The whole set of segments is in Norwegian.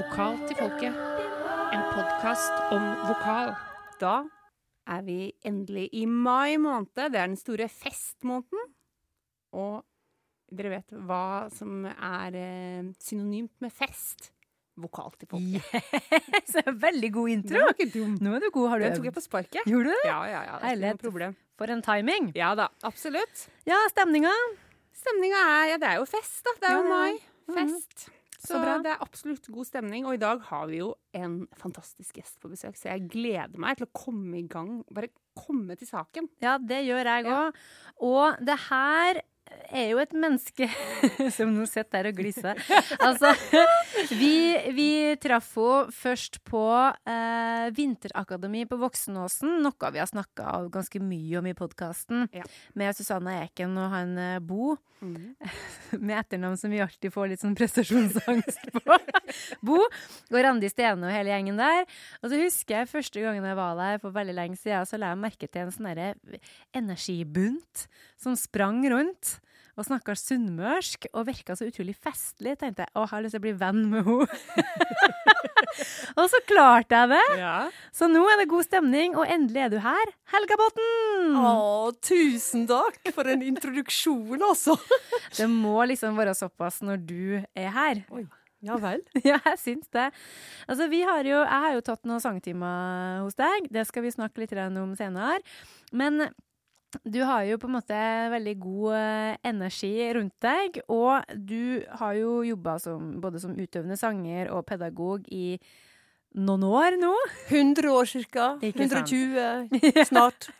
Vokal til folket. En podkast om vokal. Da er vi endelig i mai måned. Det er den store festmåneden. Og dere vet hva som er eh, synonymt med fest? Vokal til folket. Yes, veldig god intro. Det var ikke dum. Nå er du god. Har du Den tok jeg på sparket. Gjorde du det? Ja, ja, ja. Det er ikke noe problem. For en timing. Ja da, absolutt. Ja, stemninga. Stemninga er Ja, det er jo fest, da. Det er jo mai. Fest. Så, Så det er absolutt god stemning. Og i dag har vi jo en fantastisk gjest på besøk, så jeg gleder meg til å komme i gang. Bare komme til saken. Ja, det gjør jeg Ja. Og det her er jo et menneske som nå sitter der og gliser. Altså, vi, vi traff henne først på eh, Vinterakademi på Voksenåsen, noe vi har snakka ganske mye om i podkasten, Ja. med Susanne Eken og han Bo, Bo. med etternavn som vi alltid får litt sånn prestasjonsangst på. Bo og Randi Stene og hele gjengen der. Og så husker jeg første gangen jeg var der for veldig lenge siden, så la jeg merke til en sånn energibunt som sprang rundt. Og snakka sunnmørsk og virka så utrolig festlig. Tenkte jeg å, jeg har lyst til å bli venn med henne. og så klarte jeg det. Ja. Så nå er det god stemning, og endelig er du her, Helga Botten! Å, tusen takk for en introduksjon, altså. Det må liksom være såpass når du er her. Oi. Ja vel. Ja, jeg syns det. Altså, vi har jo, jeg har jo tatt noen sangtimer hos deg. Det skal vi snakke litt om senere. Men du har jo på en måte veldig god eh, energi rundt deg, og du har jo jobba både som utøvende sanger og pedagog i noen år nå. 100 år cirka. 120 snart.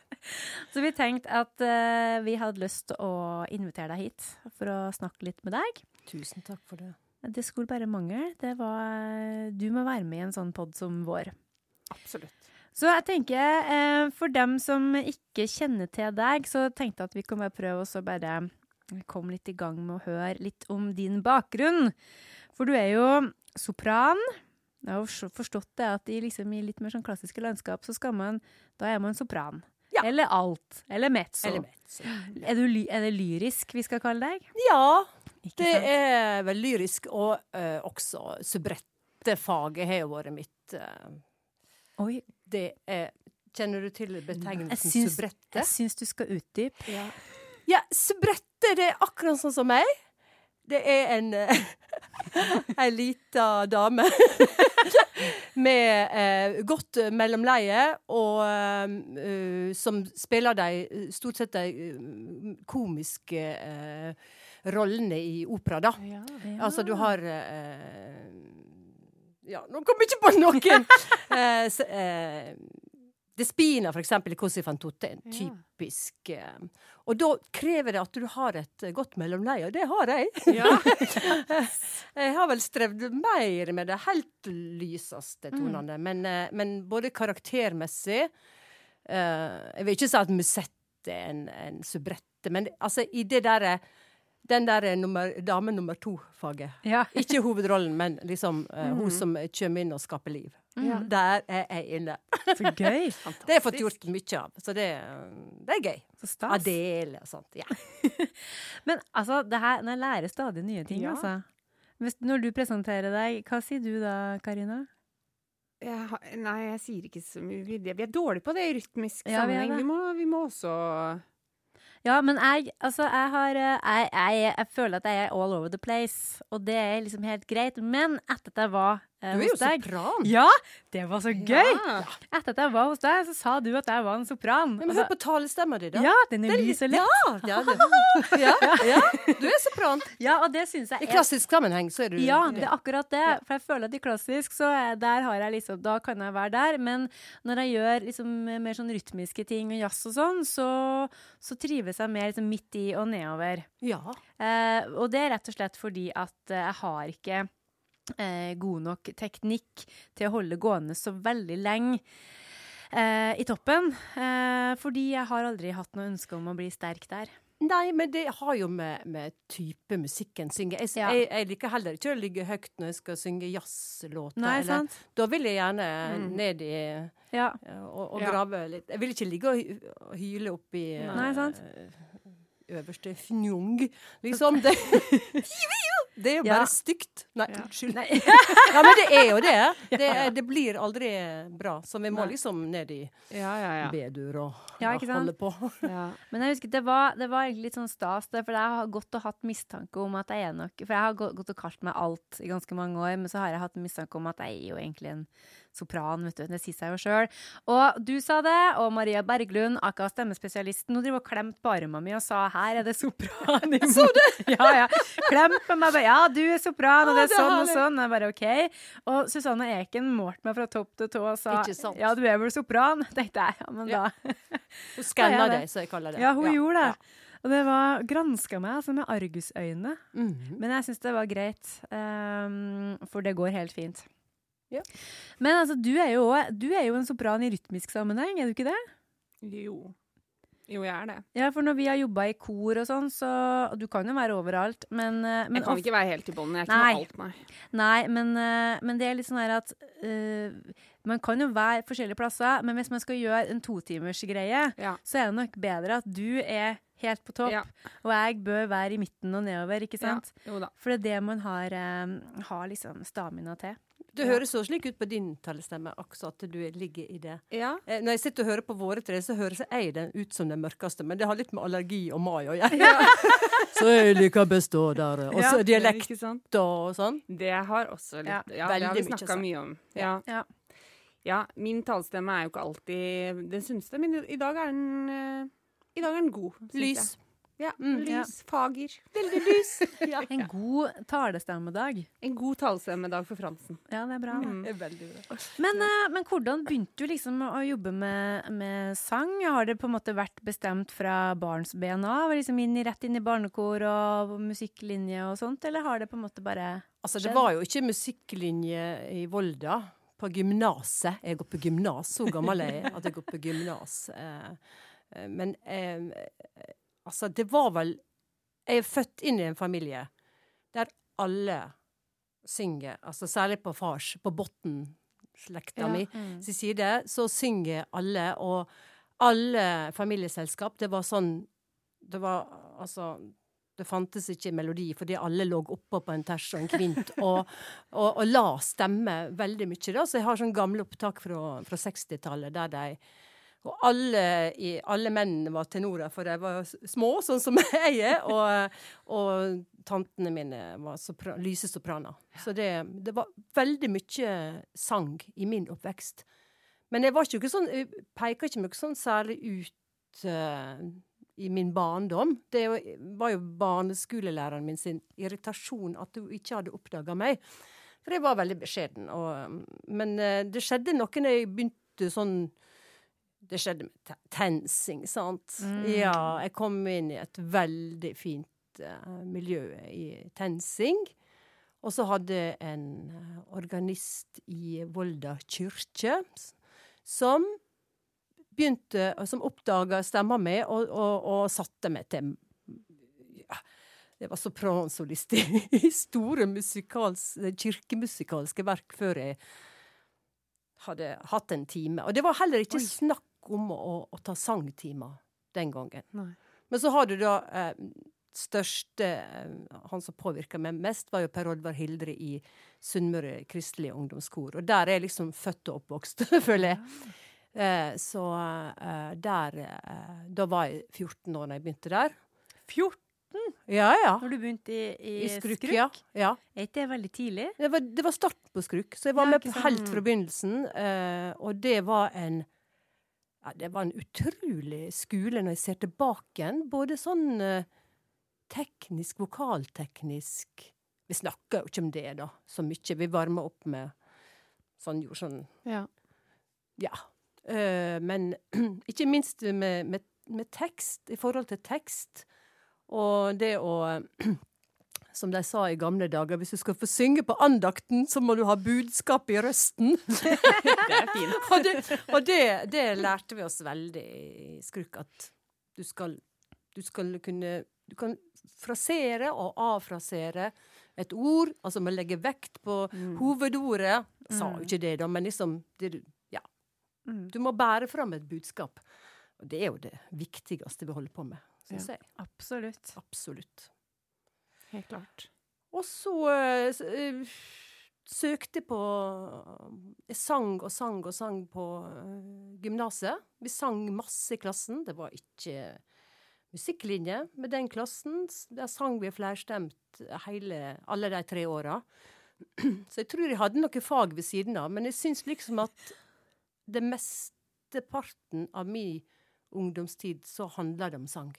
Så vi tenkte at uh, vi hadde lyst til å invitere deg hit for å snakke litt med deg. Tusen takk for det. Det skulle bare mangle. Det var Du må være med i en sånn pod som vår. Absolutt. Så jeg tenker, eh, for dem som ikke kjenner til deg, så tenkte jeg at vi kan bare prøve å bare komme litt i gang med å høre litt om din bakgrunn. For du er jo sopran. Jeg har forstått det at i, liksom, i litt mer sånn klassiske landskap, så skal man Da er man sopran. Ja. Eller alt. Eller mezzo. Eller mezzo. Er, du, er det lyrisk vi skal kalle deg? Ja, Ikke det er vel lyrisk, og uh, også subrettefaget har jo vært mitt uh, Oi, Det er Kjenner du til jeg betegnelsen syns, subrette? jeg syns du skal utdype. Ja, subrette, det er akkurat sånn som meg. Det er en eh, Ei lita dame med eh, godt mellomleie, og uh, som spiller de stort sett de eh, komiske uh, rollene i opera, da. Ja. Altså, du har eh, Ja, nå kom jeg ikke på noen! eh, s- eh, Despina, for eksempel, i Cosi fan tutte, er en typisk eh, Og da krever det at du har et eh, godt mellomleie, og det har jeg. Ja. Jeg har vel strevd mer med det helt lyseste Mm. tonene, men, eh, men både karaktermessig eh, Jeg vil ikke si at Musette er en, en subrette, men altså i det derre den der nummer, dame nummer to-faget. Ja. Ikke hovedrollen, men liksom eh, hun som kommer inn og skaper liv. Ja. Der er jeg inne. Så gøy. Det har jeg fått gjort mye av, så det, det er gøy. Så stas. Adele og sånt. Ja. Men altså, det her, jeg lærer stadig nye ting, Ja. altså. Hvis, når du presenterer deg, hva sier du da, Karina? Jeg har, nei, jeg sier ikke så mye. Vi er dårlige på det i rytmisk Ja, sammenheng. Vi, Vi, må, vi må også Ja, men jeg, altså, jeg har eh, jeg, jeg, jeg føler at jeg er all over the place, og det er liksom helt greit. Men etter at jeg var eh, Du er jo deg sopran. Ja, det var så gøy! Ja. Etter at jeg var hos deg, så sa du at jeg var en sopran. Men hør på talestemma di, da. ja, den er lys og lett. Ja, ja, det, ja, ja, du er sopran. Ja, og det synes jeg I klassisk sammenheng så er du Ja, det er akkurat det. For jeg føler at i klassisk, så er, der har jeg liksom Da kan jeg være der. Men når jeg gjør liksom mer sånn rytmiske ting og jazz og sånn, så, så trives jeg mer liksom midt i og nedover. Ja. Eh, og det er rett og slett fordi at jeg har ikke eh, god nok teknikk til å holde gående så veldig lenge. Eh, I toppen. Eh, fordi jeg har aldri hatt noe ønske om å bli sterk der. Nei, men det har jo med, med type musikken synge. Jeg, Ja. jeg, jeg liker heller ikke å ligge høyt når jeg skal synge jazzlåter. Nei, eller- sant? Da vil jeg gjerne Mm. ned i Ja. ja, og, og Ja. grave litt. Jeg vil ikke ligge og hy- og hyle oppi Nei, sant? øverste fnjong, liksom. Det, Det er jo bare stygt. Nei, Ja. unnskyld. Ja, men det er jo det. Det, det blir aldri bra. Så vi må liksom ned i Ja, ja, ja. B-dur og sant? holde på. ja. Men jeg husker det var, det var egentlig litt sånn stas, for jeg har gått og hatt mistanke om at jeg er nok For jeg har gått og kalt meg alt i ganske mange år, men så har jeg hatt mistanke om at jeg er jo egentlig en sopran, vet du. Det sier seg jo sjøl. Og du sa det, og Maria Berglund, aka stemmespesialisten, hun driver og klemte på armen min og sa 'her er det sopran'. Så du? Ja, ja. Klemte på meg bare 'ja, du er sopran', og det er sånn og sånn. Jeg bare OK. Og Susanne Eken målte meg fra topp til tå og sa. 'ja, du er vel sopran', tenkte jeg. Ja, men da Hun skanna deg, så jeg kaller det. Ja, hun gjorde det. Og det var granska meg altså, med argusøyne. Mhm. Men jeg syns det var greit, um, for det går helt fint. Ja. Men altså, du er, jo, du er jo en sopran i rytmisk sammenheng, er du ikke det? Jo. Jo, jeg er det. Ja, for når vi har jobba i kor og sånn, så Du kan jo være overalt, men, eh, men Jeg kan ikke være helt i bånn. Jeg er ikke noe alt, nei. Nei, men, eh, men det er litt sånn her at uh, Man kan jo være forskjellige plasser, men hvis man skal gjøre en totimersgreie, Ja. så er det nok bedre at du er helt på topp, Ja. og jeg bør være i midten og nedover, ikke Ja. sant? Jo da. For det er det man har, um, har liksom stamina til. Det høres så slik ut på din talestemme, også at du ligger i det. Ja. Eh, Når jeg sitter og hører på våre tre, så høres jeg den ut som den mørkeste, men det har litt med allergi og mai å gjøre. så jeg liker best å der. Og så dialekt Ikke og sånn. Det har også litt Ja, Ja, det har vi snakka mye om. Ja. Ja. ja. Min talestemme er jo ikke alltid den sunneste, men i- dag er den eh, dag er den god. Lys. jeg. Ja, Mm, ja. lys. Fager. Veldig lys. ja. En god talestemmedag. En god talestemmedag for Fransen. Ja, det er bra. det. Mm. Det er veldig bra. Men, uh, men hvordan begynte du liksom å jobbe med, med sang? Har det på en måte vært bestemt fra barns ben av? Liksom inn rett inn i barnekor og musikklinje og sånt, eller har det på en måte bare Altså, det var jo ikke musikklinje i Volda. På gymnaset. Jeg går på gymnas. Så gammel er jeg at jeg går på gymnas. Eh, eh, men eh, altså, det var vel Jeg er født inn i en familie der alle synger. Altså særlig på fars, på Botten-slekta Ja. mi mm. sin side, så synger alle, og alle familieselskap, det var sånn Det var altså Det fantes ikke melodi, fordi alle lå oppå på en ters og en kvint og, og, og la stemme veldig mye. da, Så jeg har sånn gamle opptak fra, fra 60-tallet der de og alle, i, alle mennene var tenorer, for de var små, sånn som jeg er. Og, og tantene mine var sopra, lyse sopraner. Så det, det var veldig mye sang i min oppvekst. Men jeg var ikke sånn, jeg peker ikke meg sånn særlig ut uh, i min barndom. Det var- var jo barneskolelæreren min sin irritasjon at hun ikke hadde oppdaga meg. For jeg var veldig beskjeden. Og, men eh, det skjedde noe når jeg begynte sånn Det skjedde med TenSing, sant. Mm. Ja, jeg kom inn i et veldig fint uh, miljø i TenSing. Og så hadde jeg en eh, organist i Volda kirke som begynte, som oppdaga stemma mi og, og, og satte meg til ja, Det var sopransolist i, i store musikals, kirkemusikalske verk før jeg hadde hatt en time. Og det var heller ikke Oi. snakk om å, å ta sangtimer den gangen. Nei. Men så har du da eh, største eh, Han som påvirka meg mest, var jo Per Oddvar Hildre i Sunnmøre kristelige ungdomskor. Og der er jeg liksom født og oppvokst, føler jeg. Eh, så eh, der eh, Da var jeg 14 år da jeg begynte der. 14 Ja, ja. når du begynte i, i, I Skruk, Skruk? ja. ja. Er ikke det veldig tidlig? Det var, det var starten på Skruk, så jeg var Ja, med helt fra begynnelsen. Eh, og det var en ja, Det var en utrolig skole når jeg ser tilbake. Både sånn eh, teknisk, vokalteknisk Vi snakker jo ikke om det, da, så mye. Vi varma opp med sånn, gjorde sånn Ja. Ja. Eh, men ikke minst med, med, med tekst, i forhold til tekst. Og det å Som de sa i gamle dager, hvis du skal få synge på andakten, så må du ha budskap i røsten. Det er fint. og det, og det, det lærte vi oss veldig i Skruk, at du skal, du skal kunne Du kan frasere og avfrasere et ord, altså med å legge vekt på Mm. hovedordet. Sa Mm. jo ikke det, da, men liksom det, Ja. Mm. Du må bære fram et budskap. Og det er jo det viktigste vi holder på med, syns jeg. Absolutt. Absolutt. Helt klart. Og så uh, eh, søkte på Jeg sang og sang og sang på uh, gymnaset. Vi sang masse i klassen. Det var ikke musikklinje med den klassen. Der sang vi flerstemt hele, alle de tre åra. Så jeg tror jeg hadde noe fag ved siden av. Men jeg syns liksom at det mesteparten av min ungdomstid så handla det om sang.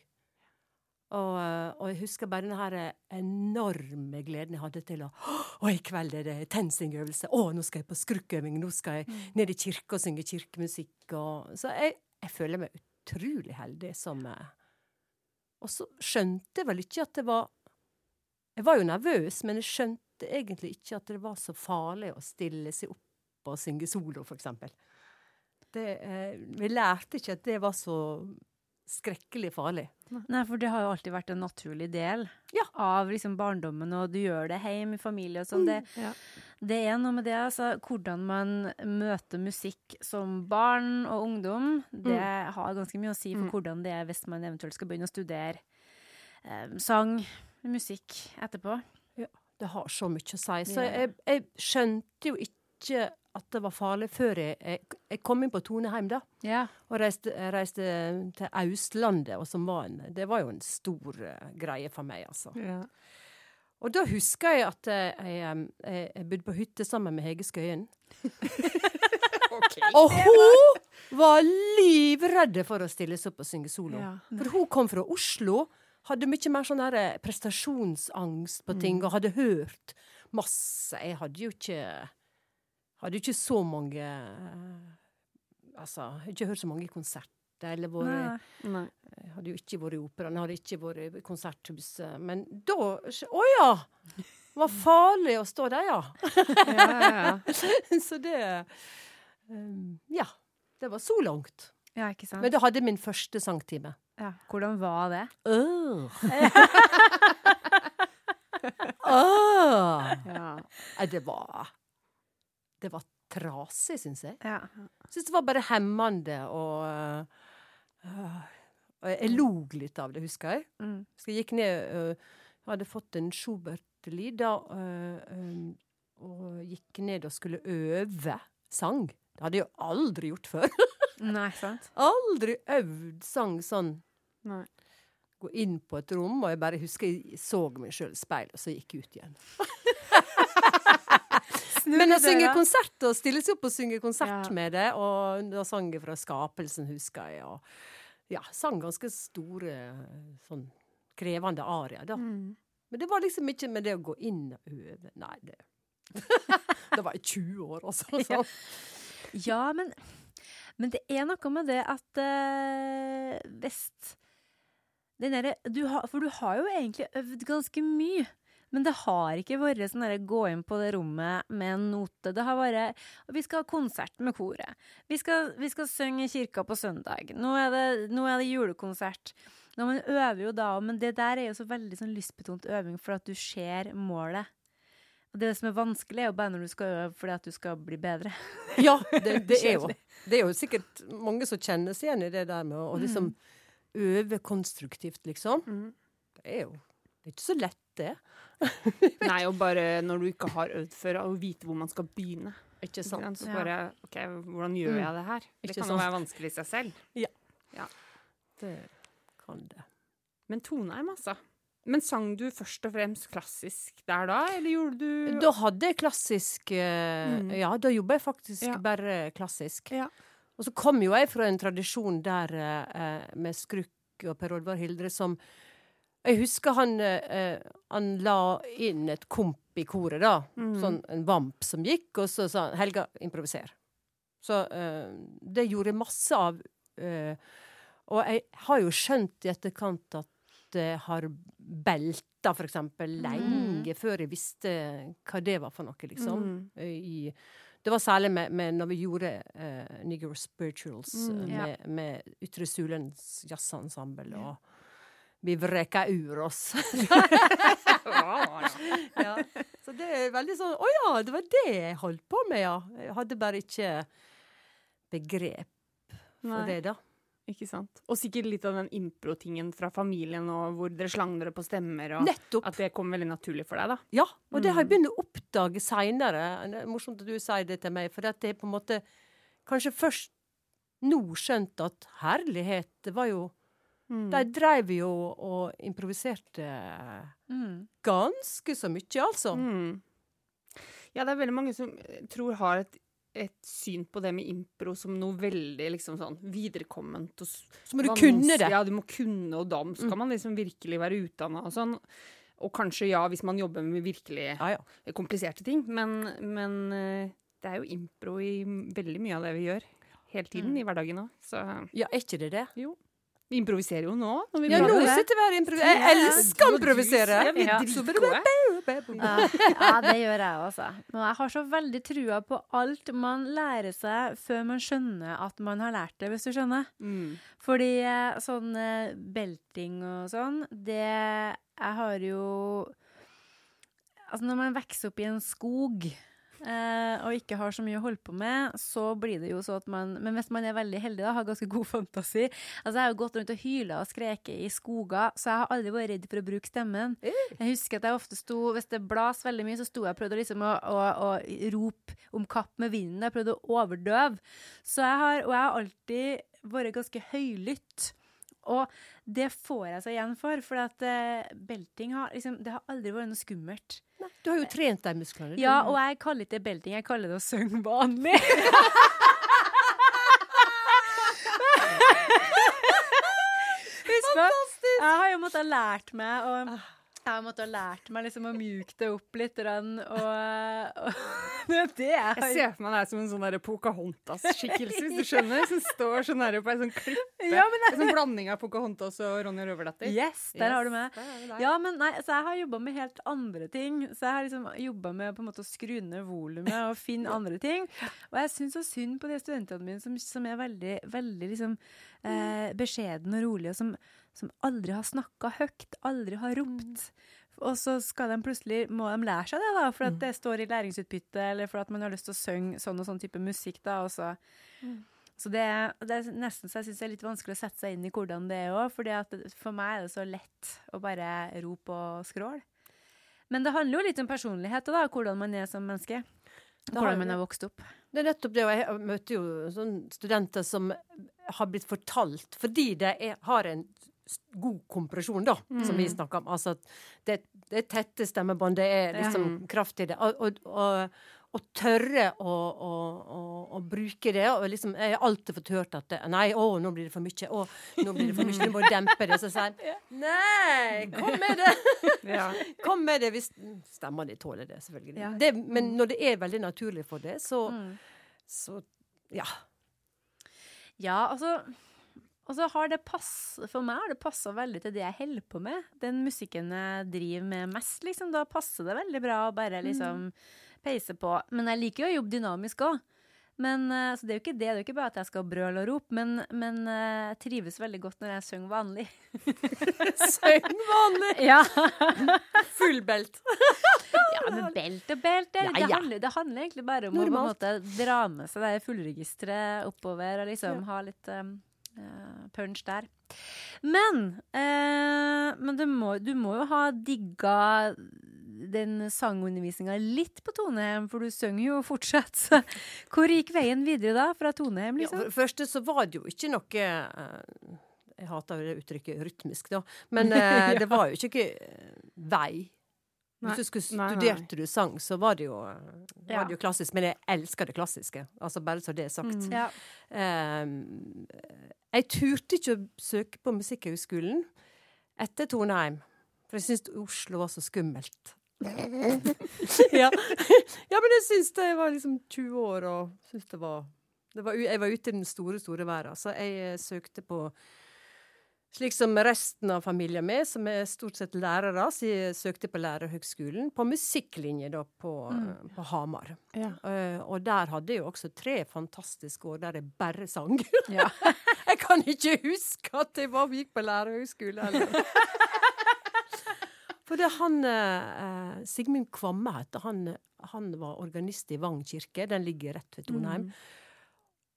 Og, eh, og jeg husker bare den her enorme gleden jeg hadde til å Å, i kveld er det TenSing-øvelse. Å, nå skal jeg på skrukkøving. Nå skal jeg ned i kirka og synge kirkemusikk. Og, så jeg, jeg føler meg utrolig heldig som eh, Og så skjønte jeg vel ikke at det var Jeg var jo nervøs, men jeg skjønte egentlig ikke at det var så farlig å stille seg opp og synge solo, for eksempel. Det, eh, vi lærte ikke at det var så skrekkelig farlig. Nei, for det har jo alltid vært en naturlig del Ja. av liksom barndommen, og du gjør det hjemme i familie og sånn. Det, Ja. det er noe med det, altså. Hvordan man møter musikk som barn og ungdom, det har ganske mye å si for Mm. hvordan det er hvis man eventuelt skal begynne å studere eh, sang, musikk etterpå. Ja, Det har så mye å si. Så jeg, jeg skjønte jo ikke at det var farlig før jeg, jeg, kom inn på Toneheim, da. Ja. Og reiste, reiste til Austlandet, og som var en, det var jo en stor uh, greie for meg, altså. Ja. Og da husker jeg at eh, jeg, jeg, jeg bodde på hytte sammen med Hege Skøyen. Og hun var livredde for å stille seg opp og synge solo. Ja. For hun kom fra Oslo, hadde mye mer sånn der prestasjonsangst på ting, og hadde hørt masse. Jeg hadde jo ikke Hadde jo ikke så mange eh, Altså, ikke hørt så mange konserter, eller vært jeg hadde jo ikke vært i operaen, hadde ikke vært i konserthuset. Men da Å ja! Det var farlig å stå der, ja. Ja, ja, ja. Så det um, Ja. Det var så langt. ja, ikke sant? Men da hadde min første sangtime. ja. Hvordan var det? Åh. Åh. ja. Det var Det var trasig, syns jeg. Ja. Syns det var bare hemmende og øh, Og jeg, lo litt av det, husker jeg. Mm. Så jeg gikk ned øh, hadde fått en Schubert-lyd da, øh, øh, og gikk ned og skulle øve sang. Det hadde jeg jo aldri gjort før. Nei, sant? aldri øvd sang sånn. Nei. Gå inn på et rom, og jeg bare husker jeg så meg sjøl i speilet, og så gikk jeg ut igjen. Men å synge konsert og stille seg opp og synge konsert Ja. med det, og da sang jeg fra Skapelsen, husker jeg, og ja, sang ganske store, sånn krevende arier, da. Mm. Men det var liksom ikke med det å gå inn og øve. Nei, det Det var i 20 år, altså. Ja. Ja, men, men det er noe med det at uh, Vest derre du har- For du har jo egentlig øvd ganske mye. Men det har ikke vært sånn derre gå inn på det rommet med en note. Det har vært Vi skal ha konsert med koret. Vi skal, vi skal synge i kirka på søndag. Nå er det, nå er det julekonsert. Nå, man øver jo da men det der er jo så veldig sånn lystbetont øving for at du ser målet. Og det som er vanskelig, er jo bare når du skal øve fordi at du skal bli bedre. Ja, det, det, er jo, det er jo sikkert mange som kjenner seg igjen i det der med å, å liksom øve konstruktivt, liksom. Mm. Det er jo det er ikke så lett, det. Nei, og bare når du ikke har øvd før, å vite hvor man skal begynne. Ikke sant? Så bare OK, hvordan gjør Mm. jeg det her? Det Ikke kan sant. jo være vanskelig i seg selv. Det kan det. Men Toneheim, altså. Men sang du først og fremst klassisk der da, eller gjorde du Da hadde jeg klassisk eh, Mm. Ja, da jobba jeg faktisk Ja. bare klassisk. Ja. Og så kom jo jeg fra en tradisjon der eh, med Skrukk og Per Oddvar Hildre som Jeg husker han, eh, han la inn et komp i koret, da. Mm. Sånn en vamp som gikk, og så sa han 'Helga, improviser'. Så eh, det gjorde masse av. eh, og jeg har jo skjønt i etterkant at det har belta, for eksempel, lenge før jeg visste hva det var for noe, liksom. Mm. I, det var særlig med, med når vi gjorde uh, Negro Spirituals Mm, eh, ja. med, med Ytre Sulens jazzensemble, og vi vreka ur oss. ja. Så det er veldig sånn Å ja, det var det jeg holdt på med, ja. Jeg hadde bare ikke begrep for Nei. det, da. Ikke sant. Og sikkert litt av den impro-tingen fra familien og hvor dere slang dere på stemmer, og Nettopp. at det kom veldig naturlig for deg, da. Ja, og det har jeg Mm. begynt å oppdage seinere. Er morsomt at du sier det til meg, for det er på en måte kanskje først nå skjønt at herlighet, det var jo Mm. De dreiv jo og improviserte Mm. ganske så mye, altså. Mm. Ja, det er veldig mange som eh, tror har et, et syn på det med impro som noe veldig liksom sånn viderekomment. Og Så må du kunne det. Ja, du må kunne, og da skal man liksom virkelig være utdanna og sånn. Og kanskje ja, hvis man jobber med virkelig Ja, ja. kompliserte ting, men, men eh, det er jo impro i veldig mye av det vi gjør. Hele tiden Mm. i hverdagen òg. Ja, er ikke det det? jo. Vi improviserer jo nå. Når vi Ja, nå sitter vi her og improviserer. Jeg elsker å improvisere! Ja, det gjør jeg også. Men jeg har så veldig trua på alt man lærer seg før man skjønner at man har lært det, hvis du skjønner. Mm. Fordi eh, sånn eh, belting og sånn, det Jeg har jo Altså, når man vokser opp i en skog og ikke har så mye å holde på med, så blir det jo så at man Men hvis man er veldig heldig, da, har ganske god fantasi Altså, jeg har jo gått rundt og hyla og skreket i skoger, så jeg har aldri vært redd for å bruke stemmen. Jeg husker at jeg ofte sto Hvis det blas veldig mye, så sto jeg og prøvde liksom å, å, å rope om kapp med vinden. Jeg prøvde å overdøve. Så jeg har, og jeg har alltid vært ganske høylytt. Og det får jeg så igjen for, for at uh, belting har liksom Det har aldri vært noe skummelt. Du har jo trent de musklene. Ja, og jeg kaller ikke det belting, jeg kaller det å synge vanlig. Fantastisk! jeg har jo måttet lært meg å jeg har måttet lært meg liksom å mjuke det opp litt. Og, og det er jeg ser for meg deg som en sånn Pocahontas-skikkelse, hvis du skjønner. Som står sånn der på ei sånn klippe. Ja, men En sånn blanding av Pocahontas og Ronja Røverdatter. Yes, der har du meg. Ja, men nei, så jeg har jobba med helt andre ting. Så jeg har liksom jobba med på en måte å skru ned volumet og finne andre ting. Og jeg syns så synd på de studentene mine som, som er veldig, veldig liksom eh, beskjedne og rolige, og som, som aldri har snakka høyt, aldri har ropt. Og så skal de plutselig, må de lære seg det, da, for at det står i læringsutbytte, eller for at man har lyst til å synge sånn og sånn type musikk. da, og så... Så det, det er nesten så jeg syns det er litt vanskelig å sette seg inn i hvordan det er òg. For meg er det så lett å bare rope og skråle. Men det handler jo litt om personlighet og da, hvordan man er som menneske. Hvordan man har vokst opp. Det er nettopp det, og jeg møter jo studenter som har blitt fortalt fordi de har en god kompresjon, da, som vi snakker om. Altså det, det tette stemmebånd, det er liksom Ja. kraft i det. Og, og, og, og tørre å, å, å, å bruke det. Og liksom, jeg har alltid fått hørt at det, Nei, å, nå blir det for mye. Å, nå blir det for mye. Du må dempe det. Så sier jeg Nei, kom med det! Kom med det hvis Stemmer de tåler det, selvfølgelig. Ja. Det, men når det er veldig naturlig for det, så, Mm. så ja. Ja, altså Og så har det pass, For meg har det passa veldig til det jeg holder på med. Den musikken jeg driver med mest, liksom. Da passer det veldig bra å bare liksom peise på. Men jeg liker jo å jobbe dynamisk òg. Men, eh, så det er jo ikke det. Det er jo ikke bare at jeg skal brøle og rope, men, men eh, jeg trives veldig godt når jeg synger vanlig. Syng vanlig! Ja, Full belt. ja men belt og belt, det, Ja, det, ja. handler, det handler egentlig bare om å på en måte dra med seg det fullregisteret oppover og liksom ha litt um, punch der. Men, eh, men du, må, du må jo ha digga den sangundervisninga litt på Toneheim, for du synger jo fortsatt. Så hvor gikk veien videre da, fra Toneheim, Ja, liksom? for det første så var det jo ikke noe eh, Jeg hater det uttrykket rytmisk, da. Men eh, det var jo ikke eh, vei. Nei. Hvis du skulle studerte du sang, så var det jo, Ja. var det jo klassisk. Men jeg elsker det klassiske. Altså bare så det er sagt. Ja. Um, jeg turte ikke å søke på Musikkhøgskolen etter Toneheim. For jeg syntes Oslo var så skummelt. ja. ja, men jeg syns det jeg var liksom 20 år og syntes det var, det var Jeg var ute i den store, store verden. Så jeg eh, søkte på slik som resten av familien min, som er stort sett lærere, så jeg søkte på lærerhøgskolen på musikklinje da på, mm. på Hamar. Ja. Uh, og der hadde jeg jo også tre fantastiske år der jeg bare sang. Ja. jeg kan ikke huske at jeg var, gikk på lærerhøgskole heller. For det han uh, Sigmund Kvamme heter han. Han var organist i Vang kirke. Den ligger rett ved Trondheim.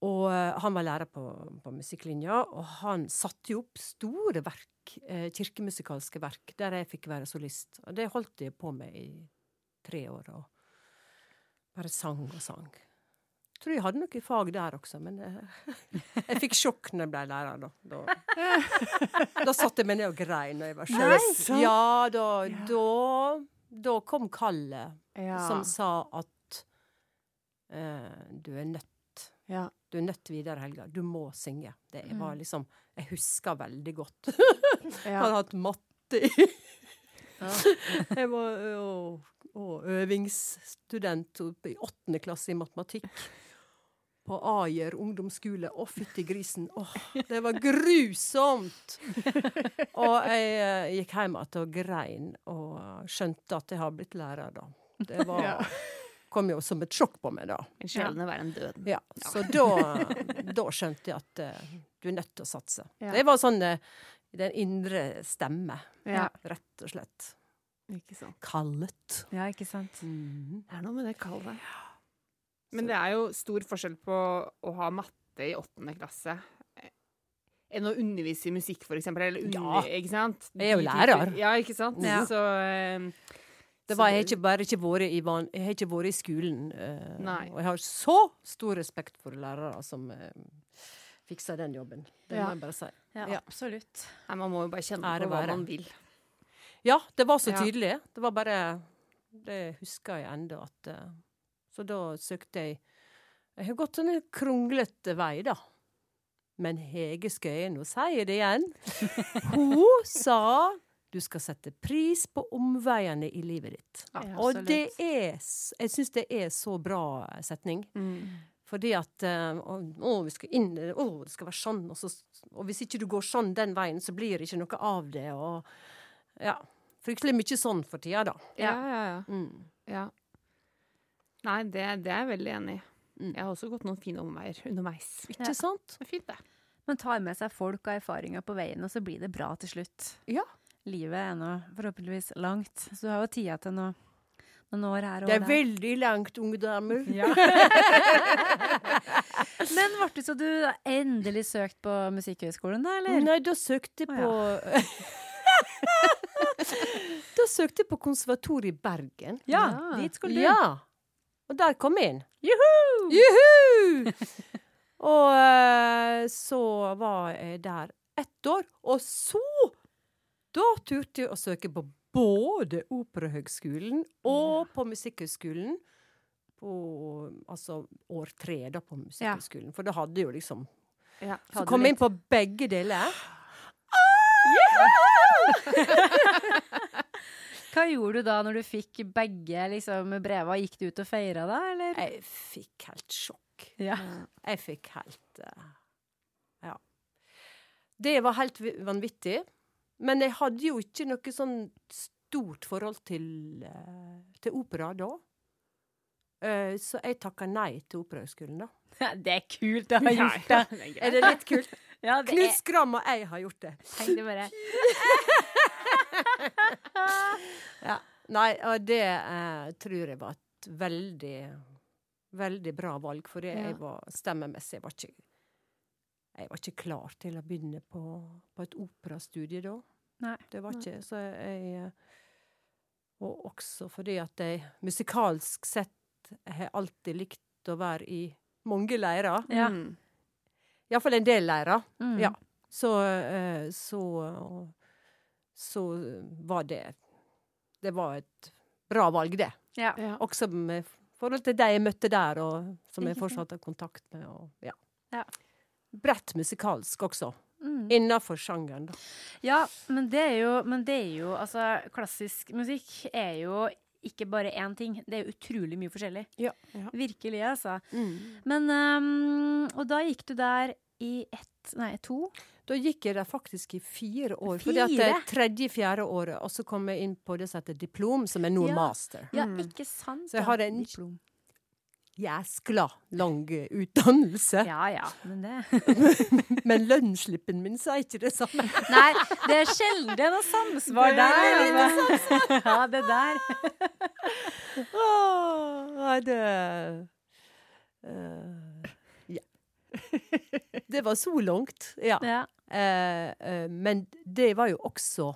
Og eh, han var lærer på, på musikklinja, og han satte jo opp store verk, eh, kirkemusikalske verk, der jeg fikk være solist. Og det holdt jeg på med i tre år, og bare sang og sang. Jeg tror jeg hadde noe fag der også, men jeg, jeg fikk sjokk når jeg ble lærer, da. Da, da satte jeg meg ned og grein når jeg var sjøl. Ja, da, da, da kom kallet Ja. som sa at uh, du er nødt ja. du er nødt videre, Helga. Du må synge. Det var Mm. liksom Jeg husker veldig godt. Ja. Hadde hatt matte i Jeg var og øvingsstudent i åttende klasse i matematikk. På Ajer ungdomsskole. Å, fytti grisen. Åh, det var grusomt! Og jeg eh, gikk hjem igjen og grein, og skjønte at jeg har blitt lærer, da. Det var. Kom jo som et sjokk på meg, da. En sjeldne verre enn døden. Ja, så da, da skjønte jeg at uh, du er nødt til å satse. Ja. Det var sånn uh, den indre stemme, Ja. rett og slett. Ikke sant. Kallet. Ja, ikke sant. Det er noe med det kallet. Men det er jo stor forskjell på å ha matte i åttende klasse eh, enn å undervise i musikk, for eksempel. Eller Ja. ikke sant? Jeg er jo lærer. Ja, ikke sant? Ja. Så Det var, jeg, har ikke bare ikke vært i, van, jeg har ikke vært i skolen. Uh. Og jeg har så stor respekt for lærere som uh, fikser den jobben. Det Ja. må jeg bare si. Ja, Ja. absolutt. Nei, man må jo bare kjenne på hva være. man vil. Ja, det var så tydelig. Det var bare Det husker jeg ennå at uh, Så da søkte jeg Jeg har gått en kronglete vei, da. Men Hege Skøyen, nå sier jeg det igjen, hun sa du skal sette pris på omveiene i livet ditt. Ja, Og det er Jeg syns det er så bra setning. Mm. Fordi at eh, å, å, vi skal inn Å, det skal være sånn. Og, så, og hvis ikke du går sånn den veien, så blir det ikke noe av det. Og ja. Fryktelig mye sånn for tida, da. Ja, ja, ja. Mm. ja. Nei, det, det er jeg veldig enig i. Mm. Jeg har også gått noen fine omveier underveis. Ikke Ja. sant? Det er fint, det. Man tar med seg folk og erfaringer på veien, og så blir det bra til slutt. Ja. Livet er nå forhåpentligvis langt, så du har jo tida til noe, noen år her og Det er der. veldig langt, unge damer. Ja. Men ble det så du endelig søkt på Musikkhøgskolen, da, eller? Nei, da søkte jeg på Da søkte jeg på konservatoriet i Bergen. Ja, Ja. dit skulle du. Ja. Og der kom jeg inn. Juhu! Juhu! og eh, så var jeg der ett år. Og så Da turte jeg å søke på både Operahøgskolen og på Musikkhøgskolen. På altså år tre, da, på Musikkhøgskolen. For da hadde jo liksom Ja. Så kom jeg inn på begge deler. Hva gjorde du da når du fikk begge liksom, breva? Gikk du ut og feira da, eller? Jeg fikk helt sjokk. Ja. Jeg fikk helt uh, Ja. Det var helt vi- vanvittig. Men jeg hadde jo ikke noe sånn stort forhold til, eh, til opera da. Eh, så jeg takka nei til Operahøgskolen, da. Det er kult å ha gjort det. det er. Er det litt kult? Ja, det Knut Skram og jeg har gjort det. Tenk det bare. Ja. Nei, og det eh, tror jeg var et veldig, veldig bra valg. For Ja. jeg var stemmemessig jeg var ikke Jeg var ikke klar til å begynne på, på et operastudie da. Nei. Det var ikke Så jeg eh, Og også fordi at jeg musikalsk sett har alltid likt å være i mange leirer. Ja. Mm. Iallfall en del leirer. Mm. Ja. Så, eh, så Så var det Det var et bra valg, det. Ja. Ja. Også med forhold til de jeg møtte der, og som jeg fortsatt har kontakt med. Og, ja. Bredt musikalsk også. Mm. Innafor sjangeren, da. Ja, men det er jo, men det er jo Altså, klassisk musikk er jo ikke bare én ting. Det er utrolig mye forskjellig. Ja. Ja. Virkelig, altså. Men um, Og da gikk du der i ett Nei, to? Da gikk jeg der faktisk i fire år. Fordi at det er tredje-fjerde året, og så kom jeg inn på det som heter diplom, som er nå Ja. master. Ja, Mm. ikke sant? Så jeg har en- diplom. Jæskla lang utdannelse. Ja ja, men det Men lønnsslippen min sa ikke det samme. Nei, det er sjelden det er noe samsvar Det er der. altså. Ja, det der. Åh, det uh, Ja. Det var så langt. Ja. Ja. Uh, uh, men det var jo også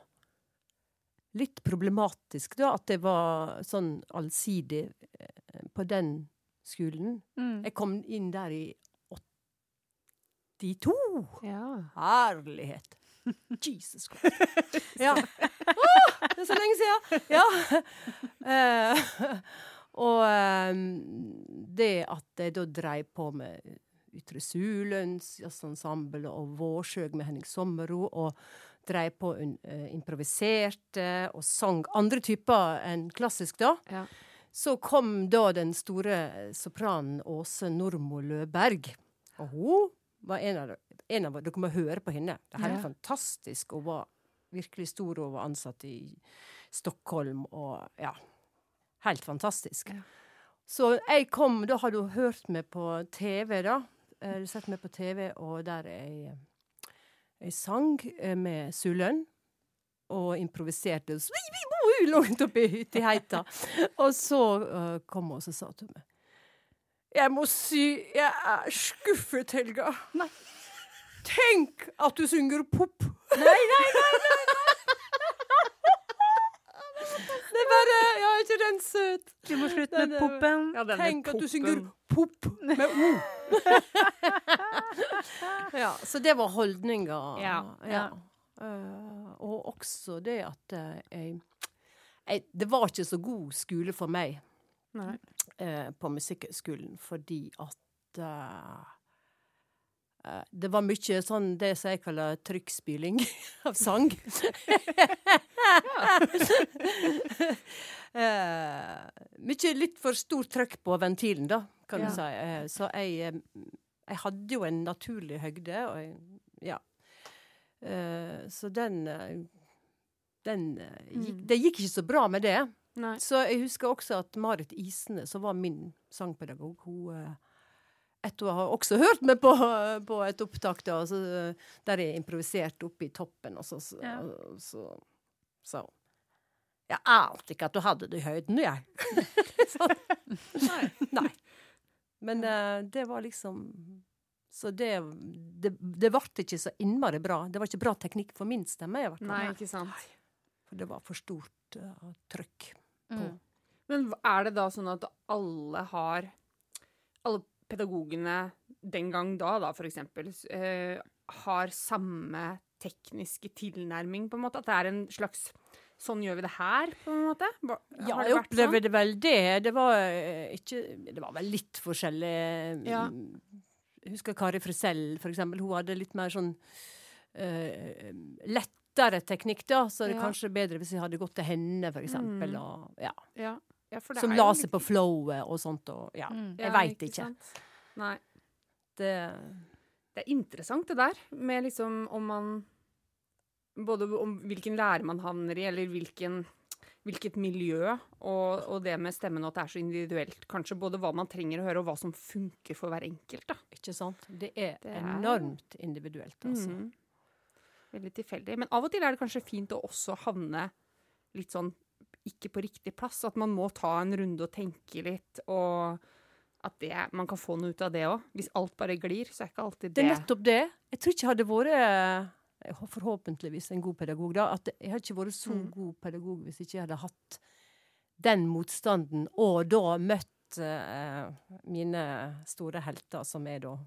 litt problematisk, da, at det var sånn allsidig på den skolen. Mm. Jeg kom inn der i 82! Ja. Herlighet! Jesus Christ. Ja. Åh, det er så lenge siden! Ja. Uh, og um, det at jeg da dreiv på med Ytre Sulens jazzensemble og Vårsøg med Henning Sommero, og dreiv på un, eh, improviserte og sang andre typer enn klassisk, da. Ja. Så kom da den store sopranen Åse Normo Løberg. Og hun var en av, en av Dere må høre på henne. Det er helt Ja. fantastisk. Hun var virkelig stor og var ansatt i Stockholm og ja. Helt fantastisk. Ja. Så jeg kom Da hadde hun hørt meg på TV, da. Eh, sett meg på TV, og der jeg, jeg sang eh, med Sulønn. Og improviserte vi, vi bor jo langt oppe i heita. Og så uh, kom hun og så sa til meg Jeg må si jeg er skuffet, Helga. Nei. Tenk at du synger pop! Nei, nei, nei! Det er bare Ja, er ikke den søt? Du må slutte med popen poppen. Ja, Tenk Tenk at du synger pop med O. ja, så det var holdninga. Ja, ja. Eh, og også det at eh, jeg, jeg Det var ikke så god skole for meg eh, på Musikkhøgskolen fordi at det var mye sånn det som jeg kaller trykkspyling av sang. uh, mye litt for stort trøkk på ventilen, da, kan Ja. du si. Uh, så jeg, jeg hadde jo en naturlig høgde, og jeg, ja. Eh, så den eh, Den eh, gikk, Mm. Det gikk ikke så bra med det. Nei. Så jeg husker også at Marit Isene, som var min sangpedagog, hun etter å ha også hørt meg på, på et opptak da, så, der jeg improviserte oppe i toppen, og så sa Ja. så, så Jeg ante ikke at du hadde det i høyden, jeg. Nei. Nei. Men uh, det var liksom Så det Det, det ble ikke så innmari bra. Det var ikke bra teknikk for min stemme, Jeg. Nei, ikke sant. For det var for stort trykk. trøkk. Mm. Men er det da sånn at alle har Alle pedagogene den gang da, da for eksempel, eh, har samme tekniske tilnærming, på en måte? At det er en slags Sånn gjør vi det her, på en måte? Har Ja, jeg vært opplever sånn? det vel det. Det var eh, ikke Det var vel litt forskjellig Ja. Jeg husker Kari Frisell, for eksempel. Hun hadde litt mer sånn uh, lettere teknikk, da. Så det er Ja. kanskje bedre hvis jeg hadde gått til henne, for eksempel. Mm. Og, ja. Ja. Som la seg litt- på flowet og sånt. Og, ja. Mm. Jeg veit ikke. sant? Nei. Det, Det er interessant det der, med liksom om man Både om hvilken lære man havner i, eller hvilken, hvilket miljø, og, og det med stemmen, og at det er så individuelt. Kanskje både hva man trenger å høre, og hva som funker for hver enkelt. da. ikke sant? Det er, Det er- enormt individuelt, altså. Mm. Veldig tilfeldig. Men av og til er det kanskje fint å også havne litt sånn ikke på riktig plass. At man må ta en runde og tenke litt, og at det, man kan få noe ut av det òg. Hvis alt bare glir, så er ikke alltid Det det, er nettopp det. Jeg tror ikke jeg hadde vært forhåpentligvis en god pedagog da. At jeg hadde ikke vært så Mm. god pedagog hvis ikke jeg hadde hatt den motstanden, og da møtt uh, mine store helter, som er da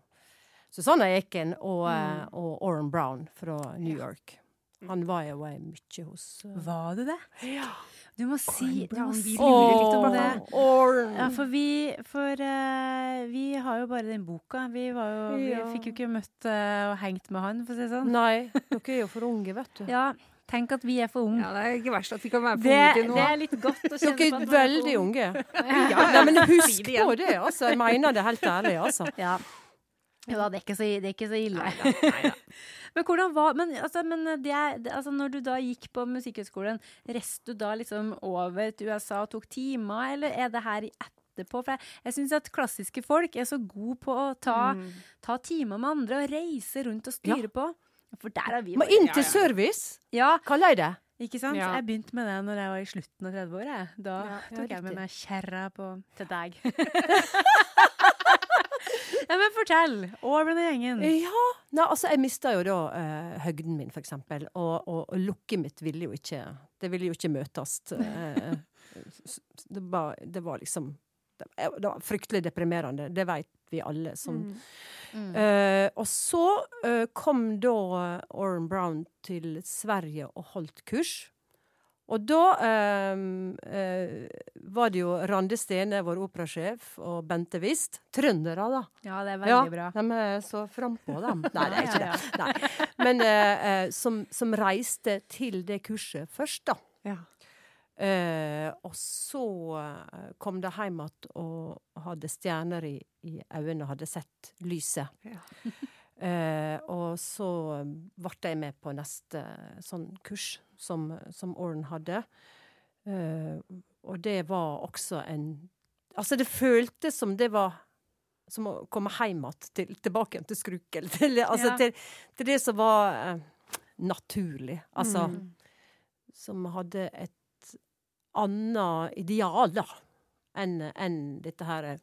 Susanna Eken og, eh, Mm. og Oren Brown fra New York. Han var jo mye hos. uh... Var du det? Ja. Du må si, du må si litt om det. Ja, for vi For uh, vi har jo bare den boka. Vi, var jo, Ja. vi fikk jo ikke møtt uh, og hengt med han, for å si det sånn. Nei, dere er jo for unge, vet du. Ja, tenk at vi er for unge. Ja, det er ikke verst at vi kan være for det, unge til det er litt godt å kjenne Dere er veldig unge. Ja. Nei, men husk på det, altså. Jeg mener det helt ærlig, altså. Ja. ja det er ikke så, det er ikke så ille. Neida, neida. Men hvordan var Men, altså, men det, altså, når du da gikk på Musikkhøgskolen, reiste du da liksom over til USA og tok timer, eller er det her i etterpå? For jeg, jeg syns at klassiske folk er så gode på å ta, Mm. ta timer med andre og reise rundt og styre på. For der har vi Men inn til ja. service, Ja, kaller jeg det. ikke sant? Ja. Jeg begynte med det når jeg var i slutten av 30-åra. Da Ja, ja, tok jeg med meg kjerra på til deg. ja, men fortell! over den gjengen. Ja. Nei, altså, jeg mista jo da eh, høgden min, for eksempel. Og, og, og lukket mitt ville jo ikke Det ville jo ikke møtes. eh, det, var, det var liksom det, det var fryktelig deprimerende. Det veit vi alle som Mm. Eh, og så eh, kom da Oren Brown til Sverige og holdt kurs. Og da um, uh, var det jo Randi Stene, vår operasjef, og Bente Wist. Trøndere, da. Ja, det er veldig bra. De er så frampå, dem. Nei, det er ikke Ja, det. Nei. Men uh, eh, som, som reiste til det kurset først, da. Ja. Uh, og så eh, kom de hjem igjen og hadde stjerner i, i øynene og hadde sett lyset. Ja. Eh, og så ble jeg med på neste sånn kurs som, som Oren hadde. Eh, og det var også en Altså, det føltes som det var som å komme hjem igjen, til, tilbake til Skrukel. Til, altså, Ja. til, til det som var eh, naturlig. Altså, Mm. som hadde et annet ideal, da, enn en dette her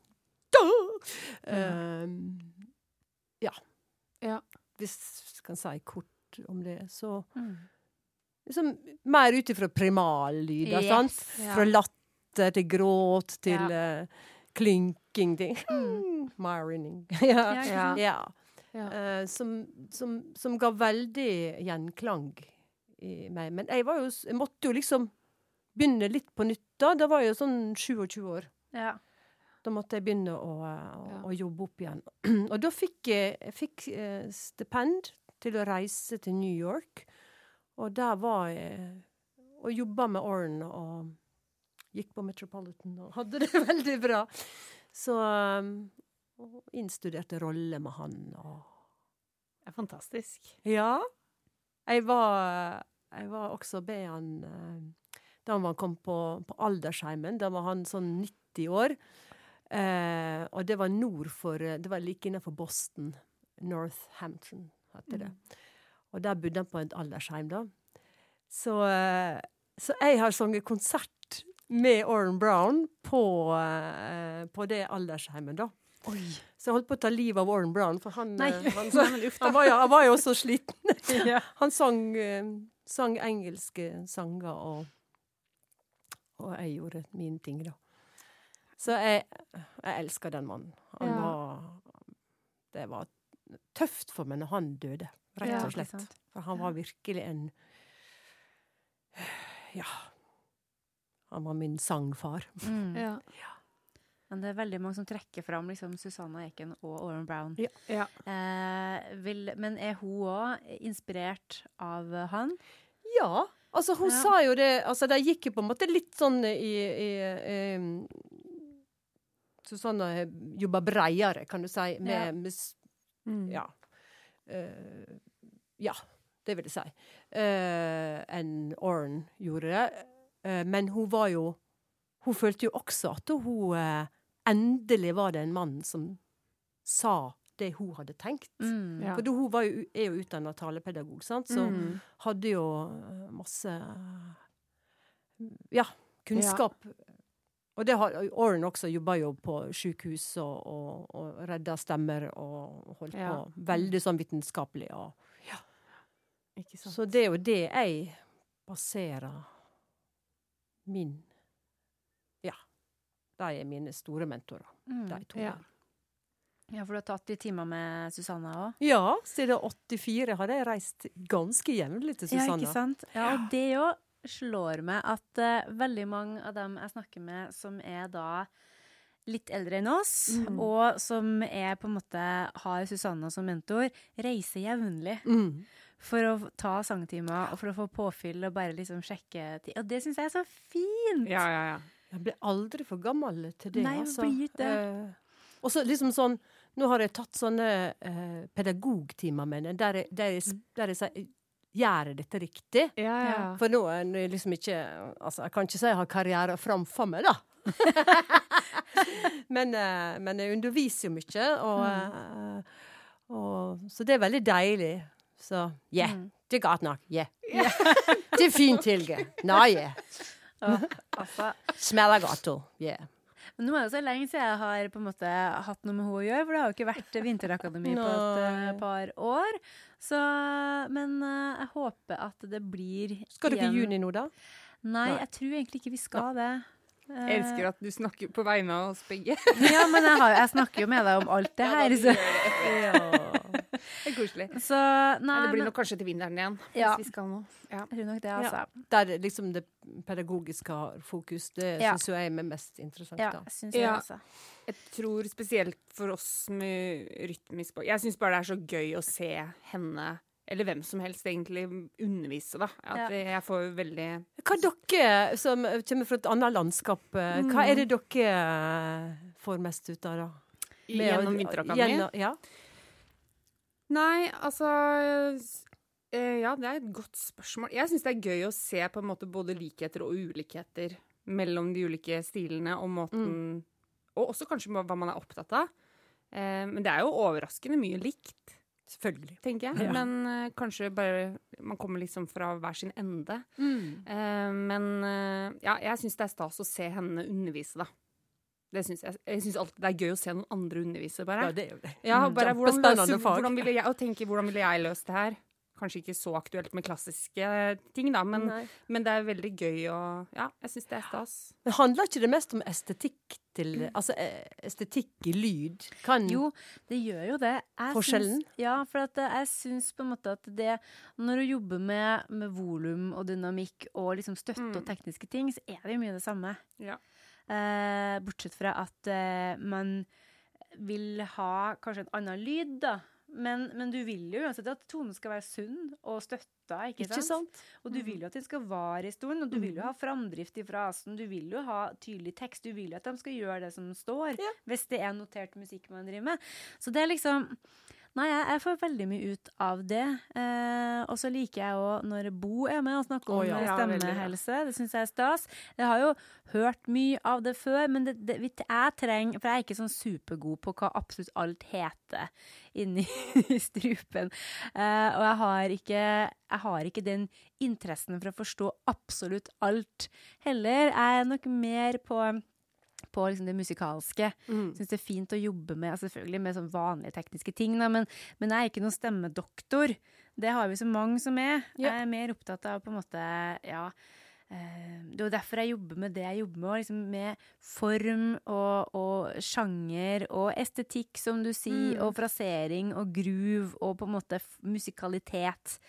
Um, Ja. Ja. Hvis jeg kan si kort om det, så Mm. liksom mer ut ifra primallyder, Yes. sant? Ja. Fra latter til gråt til Ja. uh, klynking til Mm. Marining. Ja, ja. Eh, som, som, som ga veldig gjenklang i meg. Men jeg var jo Jeg måtte jo liksom begynne litt på nytt da. Da var jeg jo sånn 27 år. Ja. Da måtte jeg begynne å, å, Ja. å jobbe opp igjen. Og da fikk jeg, jeg fikk, eh, stipend til å reise til New York. Og der var jeg og jobba med Orn og gikk på Metropolitan og hadde det veldig bra. Så um, og innstuderte roller med han og Det er fantastisk. Ja. Jeg var, jeg var også med han eh, Da han kom på, på aldersheimen. Da var han sånn 90 år. Eh, og det var nord for eh, Det var like innenfor Boston. Northampton, heter det. Og der bodde han på et aldersheim, da. Så, eh, så jeg har sunget konsert med Oren Brown på, eh, på det aldersheimet, da. Oi. Så jeg holdt på å ta livet av Oren Brown, for han, eh, han, han, var, jo, han var jo så sliten. Ja. Han sang, sang engelske sanger, og, og jeg gjorde mine ting, da. Så jeg, jeg elsker den mannen. Han Ja. var Det var tøft for meg når han døde, rett og slett. Ja, For han var virkelig en Ja. Han var min sangfar. Mm. Ja. Men det er veldig mange som trekker fram liksom, Susanna Eken og Oren Brown. ja. Eh, vil, men er hun òg inspirert av han? Ja. Altså, hun Ja. sa jo det Altså, de gikk jo på en måte litt sånn i, i um, Susanne jobba breiere, kan du si, med, Ja. med Mm. Ja. Uh, ja, det vil jeg si. Uh, enn Oren gjorde det. Uh, men hun var jo Hun følte jo også at hun eh, Endelig var det en mann som sa det hun hadde tenkt. Mm. Ja. For da hun var jo, er jo utdanna talepedagog, sant? så Mm. hadde jo eh, masse Ja, kunnskap. Og det har Oren også jobba jo på sykehus og, og, og redda stemmer og holdt Ja. på veldig sånn vitenskapelig. Og, Ikke sant. så det er jo det jeg baserer min Ja. De er mine store mentorer, Mm. de to. Ja. Ja, for du har tatt de timer med Susanna òg? Ja, siden 84 hadde jeg reist ganske jevnlig til Ja, ikke sant? Ja, og det jo slår meg at uh, veldig mange av dem jeg snakker med som er da litt eldre enn oss, Mm. og som er på en måte har Susanna som mentor, reiser jevnlig Mm. for å ta sangtimer og for å få påfyll og bare liksom sjekke ti- Og det syns jeg er så fint! Ja, ja, ja. Jeg blir aldri for gammel til det, Nei, altså. blir det. Eh, og så liksom sånn Nå har jeg tatt sånne eh, pedagogtimer med henne, der, jeg- der, jeg der jeg sier Gjør jeg dette riktig? Ja, ja. For nå er jeg liksom ikke Altså, jeg kan ikke si jeg har karriere framfor meg, da. men, eh, men jeg underviser jo mye, og, eh, og Så det er veldig deilig. Så yeah, Mm. det er godt nok. Yeah. det er fint, Hilge. Nei, yeah. Altså, Smeller godt. Yeah. Men nå er det så lenge siden jeg har på en måte hatt noe med henne å gjøre, for det har jo ikke vært vinterakademi på et eh, par år. Så, men eh, jeg håper at det blir Skal dere i juni nå, da? Nei, jeg tror egentlig ikke vi skal det. Jeg elsker at du snakker på vegne av oss begge. Ja, men jeg, har, jeg snakker jo med deg om alt det her. Så, Det er koselig. så nei, det blir nok kanskje til vinneren igjen, Ja. hvis vi skal nå. Ja. jeg tror nok det, altså. Der liksom det pedagogiske har fokus, det Ja. syns jo jeg er mest interessant. Ja, da. jeg Ja. Også. Jeg tror spesielt for oss med rytmisk Jeg syns bare det er så gøy å se henne, eller hvem som helst egentlig, undervise, da. At Ja. jeg får veldig Hva dere som kommer fra et annet landskap, hva Mm. er det dere får mest ut av, da? Med Gjennom Vinterakademi? Ja. Nei, altså eh, Ja, det er et godt spørsmål. Jeg syns det er gøy å se på en måte både likheter og ulikheter mellom de ulike stilene og måten Og også kanskje hva man er opptatt av. Eh, men det er jo overraskende mye likt, Selvfølgelig. tenker jeg. Ja. Men eh, kanskje bare Man kommer liksom fra hver sin ende. Mm. Men ja, jeg syns det er stas å se henne undervise, da. Det synes jeg jeg syns alltid det er gøy å se noen andre undervise, bare. Ja, det er jo det. Ja, Mm, bare hvordan, løser, hvordan ville jeg, og tenke hvordan ville jeg løst det her? Kanskje ikke så aktuelt med klassiske ting, da, men, men det er veldig gøy å Ja, jeg syns det er stas. Men handler ikke det mest om estetikk til Altså eh, estetikk i lyd? Kan Jo, det gjør jo det. Jeg Forskjellen? Syns, ja, for at eh, jeg syns på en måte at det Når du jobber med, med volum og dynamikk og liksom støtte Mm. og tekniske ting, så er det jo mye det samme. Ja. Eh, bortsett fra at eh, man vil ha kanskje en annen lyd, da. Men, men du vil jo uansett at tonen skal være sunn og støtta, ikke, Ikke sant? Og du vil jo at den skal vare en stund, og du vil jo ha framdrift i frasen. Du vil jo ha tydelig tekst. Du vil jo at de skal gjøre det som står, Ja. hvis det er notert musikk man driver med. Så det er liksom Nei, jeg, jeg får veldig mye ut av det. Eh, og så liker jeg òg når Bo er med og snakker om Å, ja. stemmehelse. Ja. Det syns jeg er stas. Jeg har jo hørt mye av det før, men det, det, jeg trenger For jeg er ikke sånn supergod på hva absolutt alt heter inni strupen. Eh, og jeg har, ikke, jeg har ikke den interessen for å forstå absolutt alt heller. Jeg er nok mer på på liksom det musikalske. Mm. Syns det er fint å jobbe med altså selvfølgelig med sånn vanlige tekniske ting, da, men, men jeg er ikke noen stemmedoktor. Det har vi så mange som er. Ja. Jeg er mer opptatt av på en måte ja, eh, det er derfor jeg jobber med det jeg jobber med, liksom med form og, og sjanger og estetikk, som du sier, Mm. og frasering og groove og på en måte musikalitet